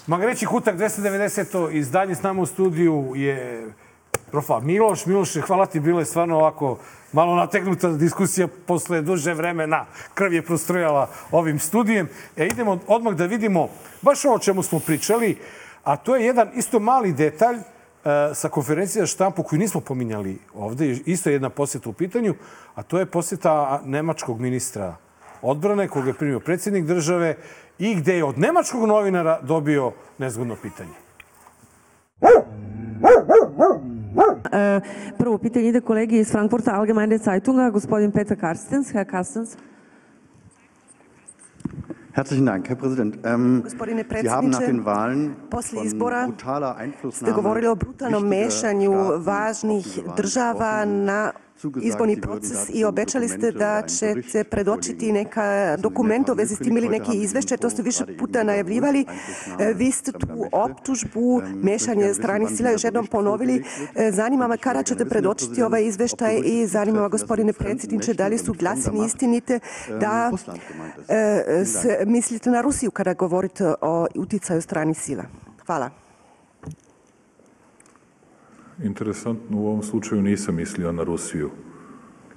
Magreći kutak 290. izdanje s nama u studiju je profa Miloš. Miloše, hvala ti, bilo je stvarno ovako malo nategnuta diskusija posle duže vremena. Krv je prostrojala ovim studijem. E, idemo odmah da vidimo baš ovo o čemu smo pričali, a to je jedan isto mali detalj e, sa konferencije za štampu koju nismo pominjali ovde, isto je jedna posjeta u pitanju, a to je posjeta nemačkog ministra odbrane, koga je primio predsjednik države i gde je od nemačkog novinara dobio nezgodno pitanje. E, Prvo pitanje ide kolegi iz Frankfurta Allgemeine Zeitunga, gospodin Peter Karstens. Herr Karstens. Herzlichen Dank, Herr Präsident. Ähm, Gospodine Sie haben nach den Wahlen poslije von izbora brutaler ste govorili o brutalnom mešanju važnih država na izborni proces i obećali ste da ćete predočiti neka dokument u vezi s tim ili neke izvešće, to ste više puta najavljivali. Vi ste tu optužbu, mešanje stranih sila još jednom ponovili. Zanima me kada ćete predočiti ovaj izveštaj i zanima me, gospodine predsjedniče, da li su glasine istinite da e, se, mislite na Rusiju kada govorite o uticaju stranih sila. Hvala. Interesantno, u ovom slučaju nisam mislio na Rusiju.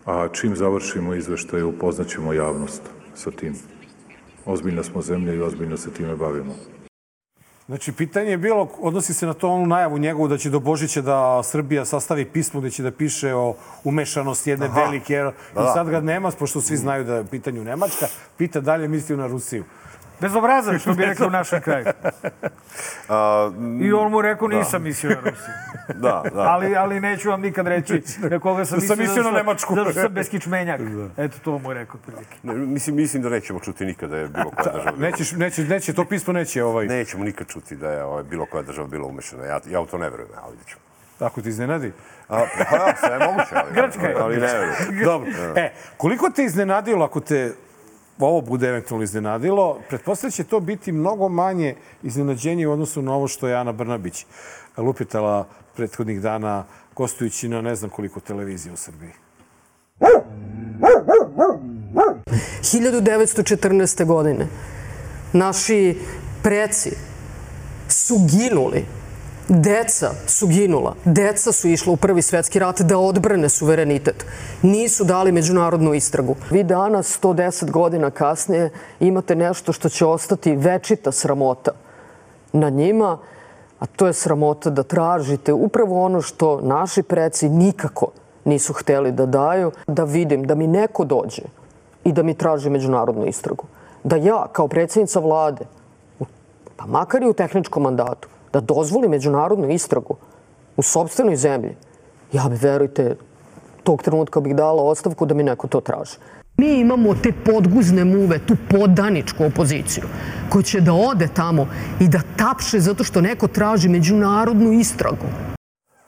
A čim završimo izveštaj, upoznaćemo javnost sa tim. Ozbiljna smo zemlja i ozbiljno se time bavimo. Znači, pitanje je bilo, odnosi se na to onu najavu njegovu da će do Božića da Srbija sastavi pismo gde će da piše o umešanosti jedne Aha. velike... Da, I da. sad ga nema, pošto svi znaju da je u pitanju Nemačka, pita dalje mislio na Rusiju. Bezobrazan, što bi rekli u našem kraju. I on mu rekao, Da. nisam mislio na Rusiju. Da, da. ali, ali neću vam nikad reći na koga sam Da sam mislio. mislio na Nemačku. Zato što sam beskičmenjak. Eto, to mu je rekao. otprilike. Ne, mislim, mislim da nećemo čuti nikada da je bilo koja država. bila- Nećeš, neće, neće, to pismo neće ovaj... Nećemo nikad čuti da je ovaj, bilo koja država bila umešana. Ja, ja u to ne verujem, ali vidjet ćemo. Tako ti iznenadi? A, pa ja, sve je moguće, ali, Grčka je. ali ne verujem. Dobro. E, koliko te iznenadilo ako te ovo bude eventualno iznenadilo, pretpostavljam će to biti mnogo manje iznenađenje u odnosu na ovo što je Ana Brnabić lupitala prethodnih dana gostujući na ne znam koliko televizije u Srbiji. 1914. godine naši preci su ginuli. Deca su ginula. Deca su išla u prvi svetski rat da odbrane suverenitet. Nisu dali međunarodnu istragu. Vi danas, 110 godina kasnije, imate nešto što će ostati večita sramota na njima, a to je sramota da tražite upravo ono što naši preci nikako nisu hteli da daju, da vidim, da mi neko dođe i da mi traži međunarodnu istragu. Da ja, kao predsjednica vlade, pa makar i u tehničkom mandatu, da dozvoli međunarodnu istragu u sobstvenoj zemlji, ja bi, verujte, tog trenutka bih dala ostavku da mi neko to traži. Mi imamo te podguzne muve, tu podaničku opoziciju, koja će da ode tamo i da tapše zato što neko traži međunarodnu istragu.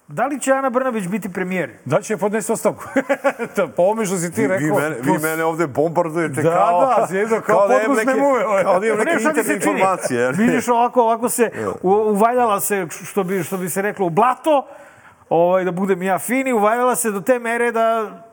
Da li će Ana Brnabić biti premijer? Da će podneti ostavku? Da, po ovome što si ti Vi, rekao... vi, mene, vi mene ovde bombardujete Da, kao... da, zjedno, kao da imam podguzne neke- muve. Kao da imam neke ne, interne informacije. jel? Vidiš ovako, ovako se u- uvaljala se, što bi, što bi se reklo, u blato, ovaj, da budem ja fini, uvaljala se do te mere da...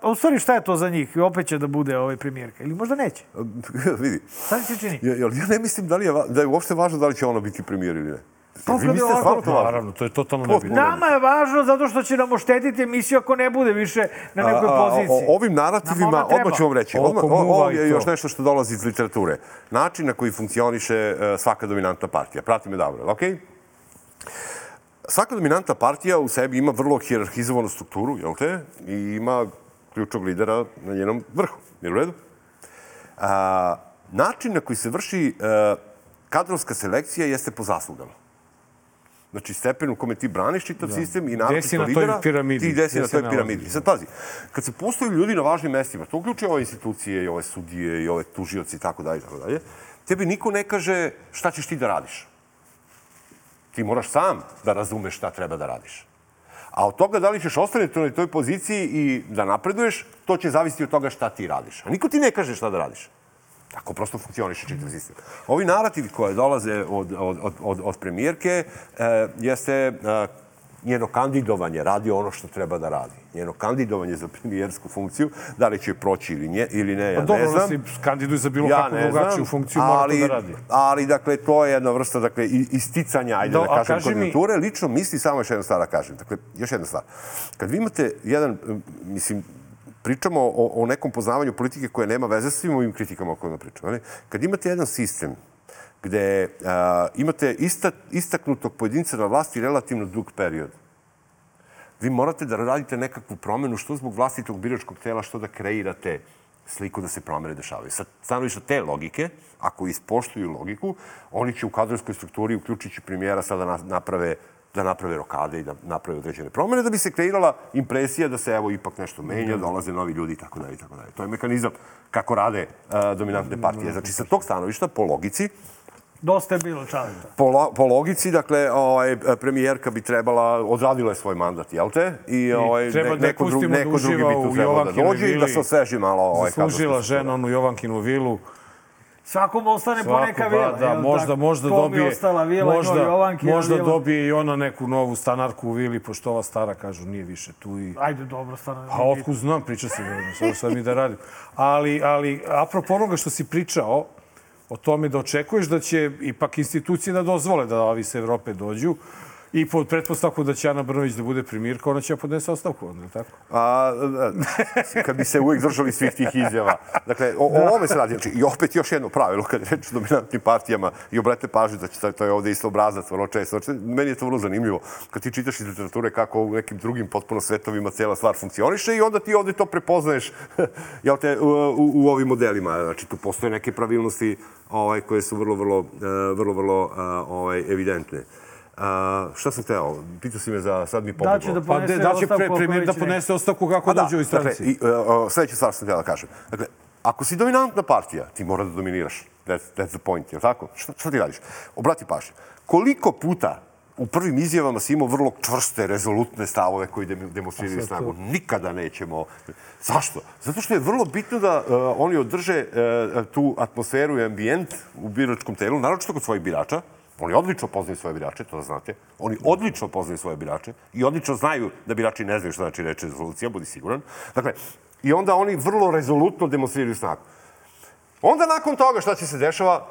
A u stvari šta je to za njih? I opet će da bude ovaj premijerka. Ili možda neće. Vidi. Šta ti se čini? Ja, ja, ja ne mislim da, li je, da je uopšte važno da li će ona biti premijer ili ne. Pa Vi ovako- stvarno to važno? Naravno, to je totalno nebitno. Nama je važno zato što će nam oštetiti emisiju ako ne bude više na nekoj A, a, poziciji. o- ovim narativima, odmah ću vam reći, odmah, ovo je to. još nešto što dolazi iz literature. Način na koji funkcioniše e, svaka dominantna partija. Prati me dobro, okej? Svaka dominantna partija u sebi ima vrlo hjerarhizovanu strukturu, jel te? I ima ključnog lidera na njenom vrhu. Je u redu? A, način na koji se vrši e, kadrovska selekcija jeste po zaslugama. Znači, stepen u kome ti braniš čitav Da. sistem i naročito na lidera, piramidi? ti gde si Gde na toj piramidi. Sad pazi, kad se postoji ljudi na važnim mestima, to uključuje ove institucije i ove sudije i ove tužioci i tako dalje, tako dalje, tebi niko ne kaže šta ćeš ti da radiš. Ti moraš sam da razumeš šta treba da radiš. A od toga da li ćeš ostati na toj poziciji i da napreduješ, to će zavisiti od toga šta ti radiš. A niko ti ne kaže šta da radiš. Tako prosto funkcioniše čitav sistem. Ovi narativi koje dolaze od, od, od, od, premijerke e, jeste e, njeno kandidovanje, radi ono što treba da radi. Njeno kandidovanje za premijersku funkciju, da li će proći ili, nje, ili ne, ja Pa dobro, ne znam. se kandiduje za bilo Ja kakvu drugačiju funkciju, mora to da radi. Ali, dakle, to je jedna vrsta dakle, isticanja, ajde Da, da, kažem, kaži mi- konjunkture. Lično misli, samo još jedna stvar da kažem. Dakle, još jedna stvar. Kad vi imate jedan, mislim, pričamo o, o nekom poznavanju politike koje nema veze sa svim ovim kritikama o kojima pričamo. ali Kad imate jedan sistem gde a, imate ista, istaknutog pojedinca na vlasti relativno dug period, vi morate da radite nekakvu promenu, što zbog vlastitog biračkog tela, što da kreirate sliku da se promene dešavaju. Sa stanovišta te logike, ako ispoštuju logiku, oni će u kadrovskoj strukturi, uključujući premijera, sada na- naprave da naprave rokade i da naprave određene promene, da bi se kreirala impresija da se evo ipak nešto menja, dolaze novi ljudi i tako dalje i tako dalje. To je mehanizam kako rade uh, dominantne partije. Znači, sa tog stanovišta, po logici, Dosta je bilo čaleta. Po, lo, po logici, dakle, ovaj, premijerka bi trebala, odradila je svoj mandat, jel te? I, ovaj, treba ne, da neko, dru, pustimo da neko drugi bi tu trebalo da dođe i da se osveži malo ovaj, Zaslužila žena onu Jovankinu vilu. Svakom ostane po neka Svako, vila. Da, da, možda, tako? možda dobije, ostala vila, možda, njoj Jovankina možda vila. dobije i ona neku novu stanarku u vili, pošto ova stara, kažu, nije više tu i... Ajde, dobro, stvarno. Pa otkud znam, priča se, ne znam šta mi da radim. Ali, ali, apropo onoga što si pričao, o tome da očekuješ da će ipak institucije da dozvole da ovi sa Evrope dođu, I pod pretpostavku da će Ana Brnović da bude primirka, ona će da podnese ostavku, onda, tako? A, da, kad bi se uvijek držali svih tih izjava. Dakle, o, o ovome se radi. Znači, I opet još jedno pravilo, kad je reč o dominantnim partijama, i obrate pažnju da će to, je ovde isto obrazac, vrlo često. Znači, meni je to vrlo zanimljivo. Kad ti čitaš iz literature kako u nekim drugim potpuno svetovima cijela stvar funkcioniše i onda ti ovde to prepoznaješ jel te, u, u, u ovim modelima. Znači, tu postoje neke pravilnosti ovaj, koje su vrlo, vrlo, eh, vrlo, vrlo ovaj, evidentne. A, šta sam teo? Pitao si me za sad mi pobeglo. Da će da Pa ponese de, da će pre, premijer da već podnese ostavku kako Pa da, dođe u dakle, stranci. i, uh, sledeća stvar sam teo da kažem. Dakle, ako si dominantna partija, ti mora da dominiraš. That's, that's the point, je tako? Šta, šta ti radiš? Obrati pažnju. Koliko puta u prvim izjavama si imao vrlo čvrste, rezolutne stavove koji dem- demonstriraju A snagu. Nikada nećemo. Zašto? Zato što je vrlo bitno da uh, oni održe uh, tu atmosferu i ambijent u biračkom telu, naročito kod svojih birača. Oni odlično poznaju svoje birače, to da znate. Oni odlično poznaju svoje birače i odlično znaju da birači ne znaju šta znači reč rezolucija, budi siguran. Dakle, i onda oni vrlo rezolutno demonstriraju snagu. Onda nakon toga šta će se dešava,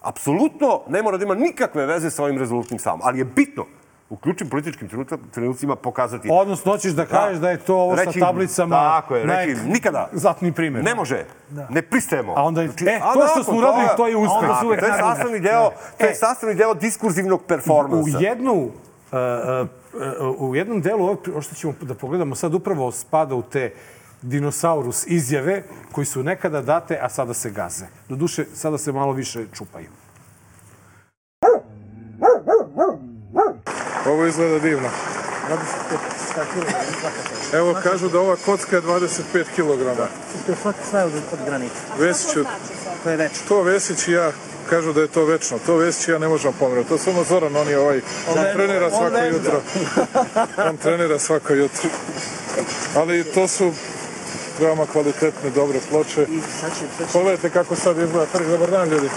apsolutno ne mora da ima nikakve veze sa ovim rezolutnim stavom. Ali je bitno u ključnim političkim trenucima pokazati... Odnosno, hoćeš da kažeš da je to ovo sa Reći- tablicama Tako je, reći, nikada. Zlatni primjer. Ne može. Ne pristajemo. A onda, e, Znači, a to što smo uradili, to je uspeh. Tako, to je sastavni deo, to je E, sastavni deo diskurzivnog performansa. U jednu, uh, uh, uh, u jednom delu, ovo što ćemo da pogledamo sad, upravo spada u te dinosaurus izjave koji su nekada date, a sada se gaze. Doduše, sada se malo više čupaju. Ovo izgleda divno. Evo kažu da ova kocka je 25 kg. To je svaki sve od, od granita. Vesiću, To je večno. to Vesić i ja kažu da je to večno. To Vesić i ja ne možemo pomreti. To samo Zoran, on je ovaj, on Da. trenira On svako vežba. jutro. On trenira svako jutro. Ali to su veoma kvalitetne, dobre ploče. Pogledajte kako sad izgleda trg. Dobar dan, ljudi.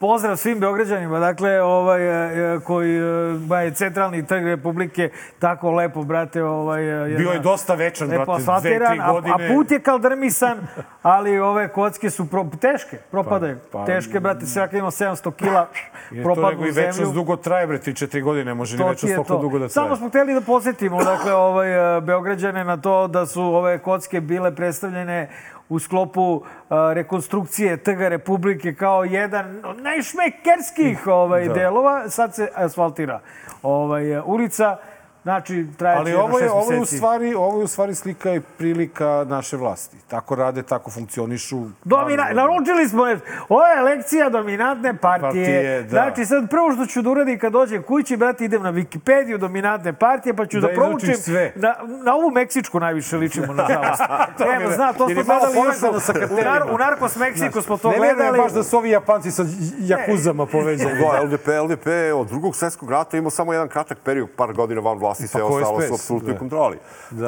Pozdrav svim Beograđanima, dakle, ovaj, e, e, koji e, ba, je centralni trg Republike tako lepo, brate, ovaj... e, Bio je dosta večan, brate, dve, tri godine. A, a put je kaldrmisan, ali ove kocke su pro, teške, propadaju. Pa- pa- teške, brate, svaka ima 700 kila, Je to nego propadnu i u zemlju. večnost dugo traje, bre, 3-4 godine, može ni večnost toliko to. dugo da traje. Samo smo hteli da podsjetimo, dakle, ovaj, Beograđane na to da su ove kocke bile predstavljene u sklopu a, rekonstrukcije Trga Republike kao jedan od najšmekerskih ovaj, Da. delova. Sad se asfaltira ovaj, ulica. Znači, trajeće Ali ovo je, ovo, je u stvari, ovo je u stvari slika i prilika naše vlasti. Tako rade, tako funkcionišu. Domina, naručili smo. Ovo je lekcija dominantne partije. Partije, da. Znači, sad prvo što ću da uradim kad dođem kući, brate, idem na Wikipediju dominantne partije, pa ću Da da, proučim. sve. Na, na ovu Meksičku najviše ličimo, nažalost. To mi Evo, ne- zna, to smo je malo gledali još sa u, nar, u Narkos Meksiku smo to ne gledali. vjerujem baš da su ovi Japanci sa jakuzama povezani. Da, LDP, LDP je od drugog svetskog rata imao samo jedan kratak period, par godina van vlasti, sve Pa ko ostalo su SPS, apsolutnoj da. kontroli.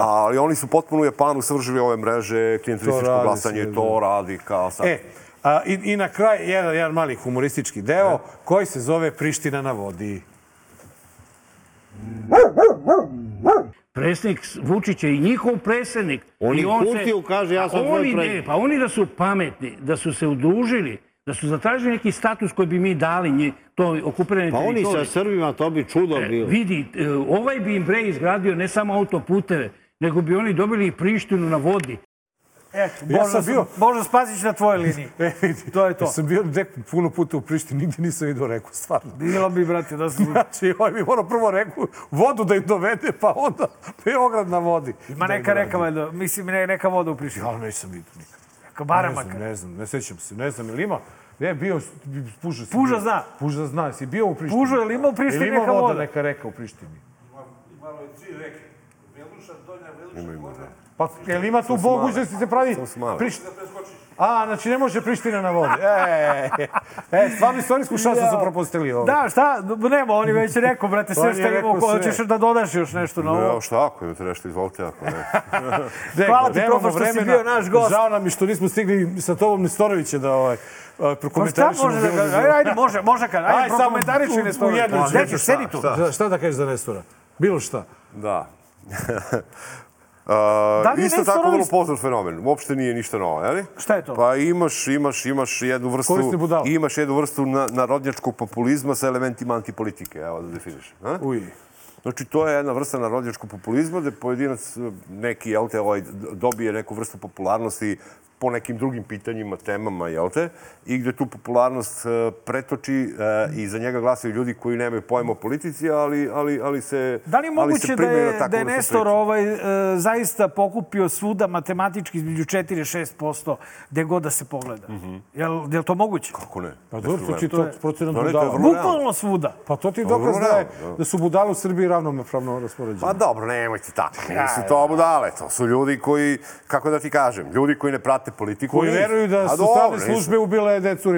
Ali oni su potpuno u Japanu savržili ove mreže, klijentelističko glasanje, se, to radi kao sad. E, a, i, i na kraj jedan, jedan mali humoristički deo koji se zove Priština na vodi. Predsjednik Vučić je i njihov predsjednik. On I ih pustio, kaže, ja sam tvoj oni, predsjednik. ne, Pa oni da su pametni, da su se udružili, da su zatražili neki status koji bi mi dali nji, to okupirane Pa oni sa Srbima, to bi čudo bilo. Vidi, e, ovaj bi im bre izgradio ne samo autoputeve, nego bi oni dobili i Prištinu na vodi. Eto, Ja sam bio- Božo Spasić na tvojoj liniji. E, vidi, To je to. Ja sam bio nek, puno puta u Prištini, nigdje nisam vidio reku, stvarno. Bilo bi, brate, da su... Znači, ovaj bi morao prvo reku, vodu da im dovede, pa onda Beograd na vodi. Ima im neka reka, valjda, mislim, ne, neka voda u Prištini. Ja nisam vidio nikad. Neka Ne baramaka. znam, ne znam, ne sjećam se, ne znam, ili ima? Ne, bio, Puža si Puža bio. zna. Puža zna, jesi bio u Prištini? Puža, je li ima u Prištini ima neka voda, voda? neka reka u Prištini? Malo je tri reke. Ima, ima, da. Pa, jel ima tu mogućnosti da se pravi... Samo su male. A, znači ne može Priština na vodi. E, e, stvarno istorijsku šansu su propustili ovo. Da, šta? Nema, on je već rekao, brate, sve što imamo, ko sve. ćeš da dodaš još nešto na Ne, ovo. evo šta ako imate nešto, izvolite ako ne. Hvala ti, profa, što si bio naš gost. Žao nam je što nismo stigli sa tobom Nestorovića da ovaj, Pa šta prokomentarišemo. može da dobro. Ajde, ajde, može, može kad. Ajde, Ajde, samo prokomentariši u- nešto. u ćeš, sedi tu. Šta, šta da kažeš za Nestora? Bilo šta. Da. Da li je isto tako vrlo poznat fenomen. Uopšte nije ništa novo, je li? Šta je to? Pa imaš, imaš, imaš jednu vrstu, Korisne budale. imaš jednu vrstu na, narodnjačkog populizma sa elementima antipolitike, evo da definiš. A? Uj. Znači, to je jedna vrsta narodnjačkog populizma gde pojedinac neki, jel te, ovaj, dobije neku vrstu popularnosti po nekim drugim pitanjima, temama, jel te, i gde tu popularnost eh, pretoči eh, i za njega glasaju ljudi koji nemaju pojma o politici, ali, ali, ali se Da li je moguće da na je, da je Nestor ovaj, e, zaista pokupio svuda matematički između 4 i 6% gde god da se pogleda? Jel, jel to moguće? Kako ne? Pa dobro, to ti To procenat budala. Bukvalno svuda. Pa to ti je dokaz da, je, da. da su budale u Srbiji ravnopravno raspoređene. Pa dobro, nemojte tako. Nisu to budale. To su ljudi koji, kako da ti kažem, ljudi koji ne prate politiku. Koji veruju da su strane službe ubile decu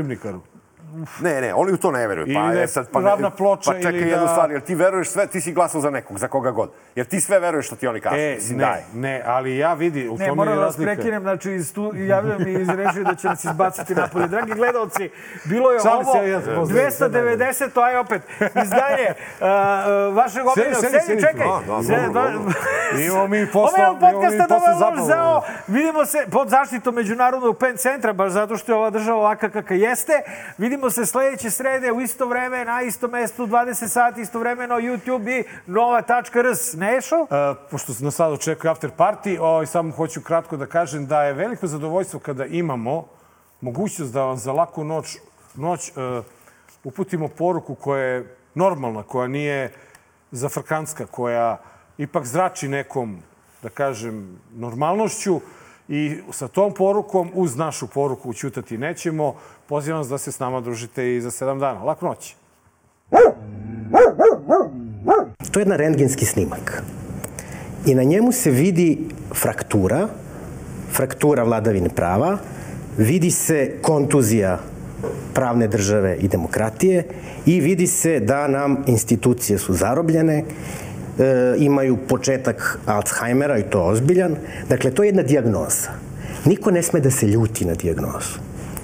ribnikaru. Ne, ne, oni u to ne veruju. Ili Pa, da je je sad, pa, ne- ravna ploča pa čekaj ili jednu da- stvar, jer ti veruješ sve, ti si glasao za nekog, za koga god. Jer ti sve veruješ što ti oni kažu. E, Mislim, ne, daj. ne, ali ja vidi, u Ne, tome moram je da vas razlika. prekinem, znači iz tu, javljam mi iz režije da će nas izbaciti napolje. Dragi gledalci, bilo je Šalim ovo se, ja sam pozdravio, 290, to aj opet izdanje uh, vašeg omiljenog. sedi, Sedi, čekaj. Da, dobro, dobro. Imamo mi posla- Omiljenog imamo mi podcasta zabavu. zao. Vidimo se pod zaštitom Međunarodnog pen centra, baš zato što je ova država ovaka kakva jeste. Vidimo se sledeće srede u isto vreme, na istom mestu, 20 sati, istovremeno, YouTube i nova.rs. Nešo? E, pošto nas sad očekuje after party, ovaj, samo hoću kratko da kažem da je veliko zadovoljstvo kada imamo mogućnost da vam za laku noć, noć e, uputimo poruku koja je normalna, koja nije zafrkanska, koja ipak zrači nekom, da kažem, normalnošću i sa tom porukom, uz našu poruku Ćutati nećemo, pozivam vas da se s nama družite i za sedam dana. Laku noć! To je jedan rentgenski snimak. I na njemu se vidi fraktura, fraktura vladavine prava, vidi se kontuzija pravne države i demokratije i vidi se da nam institucije su zarobljene, e, imaju početak Alzheimera i to ozbiljan. Dakle, to je jedna dijagnoza. Niko ne sme da se ljuti na dijagnozu.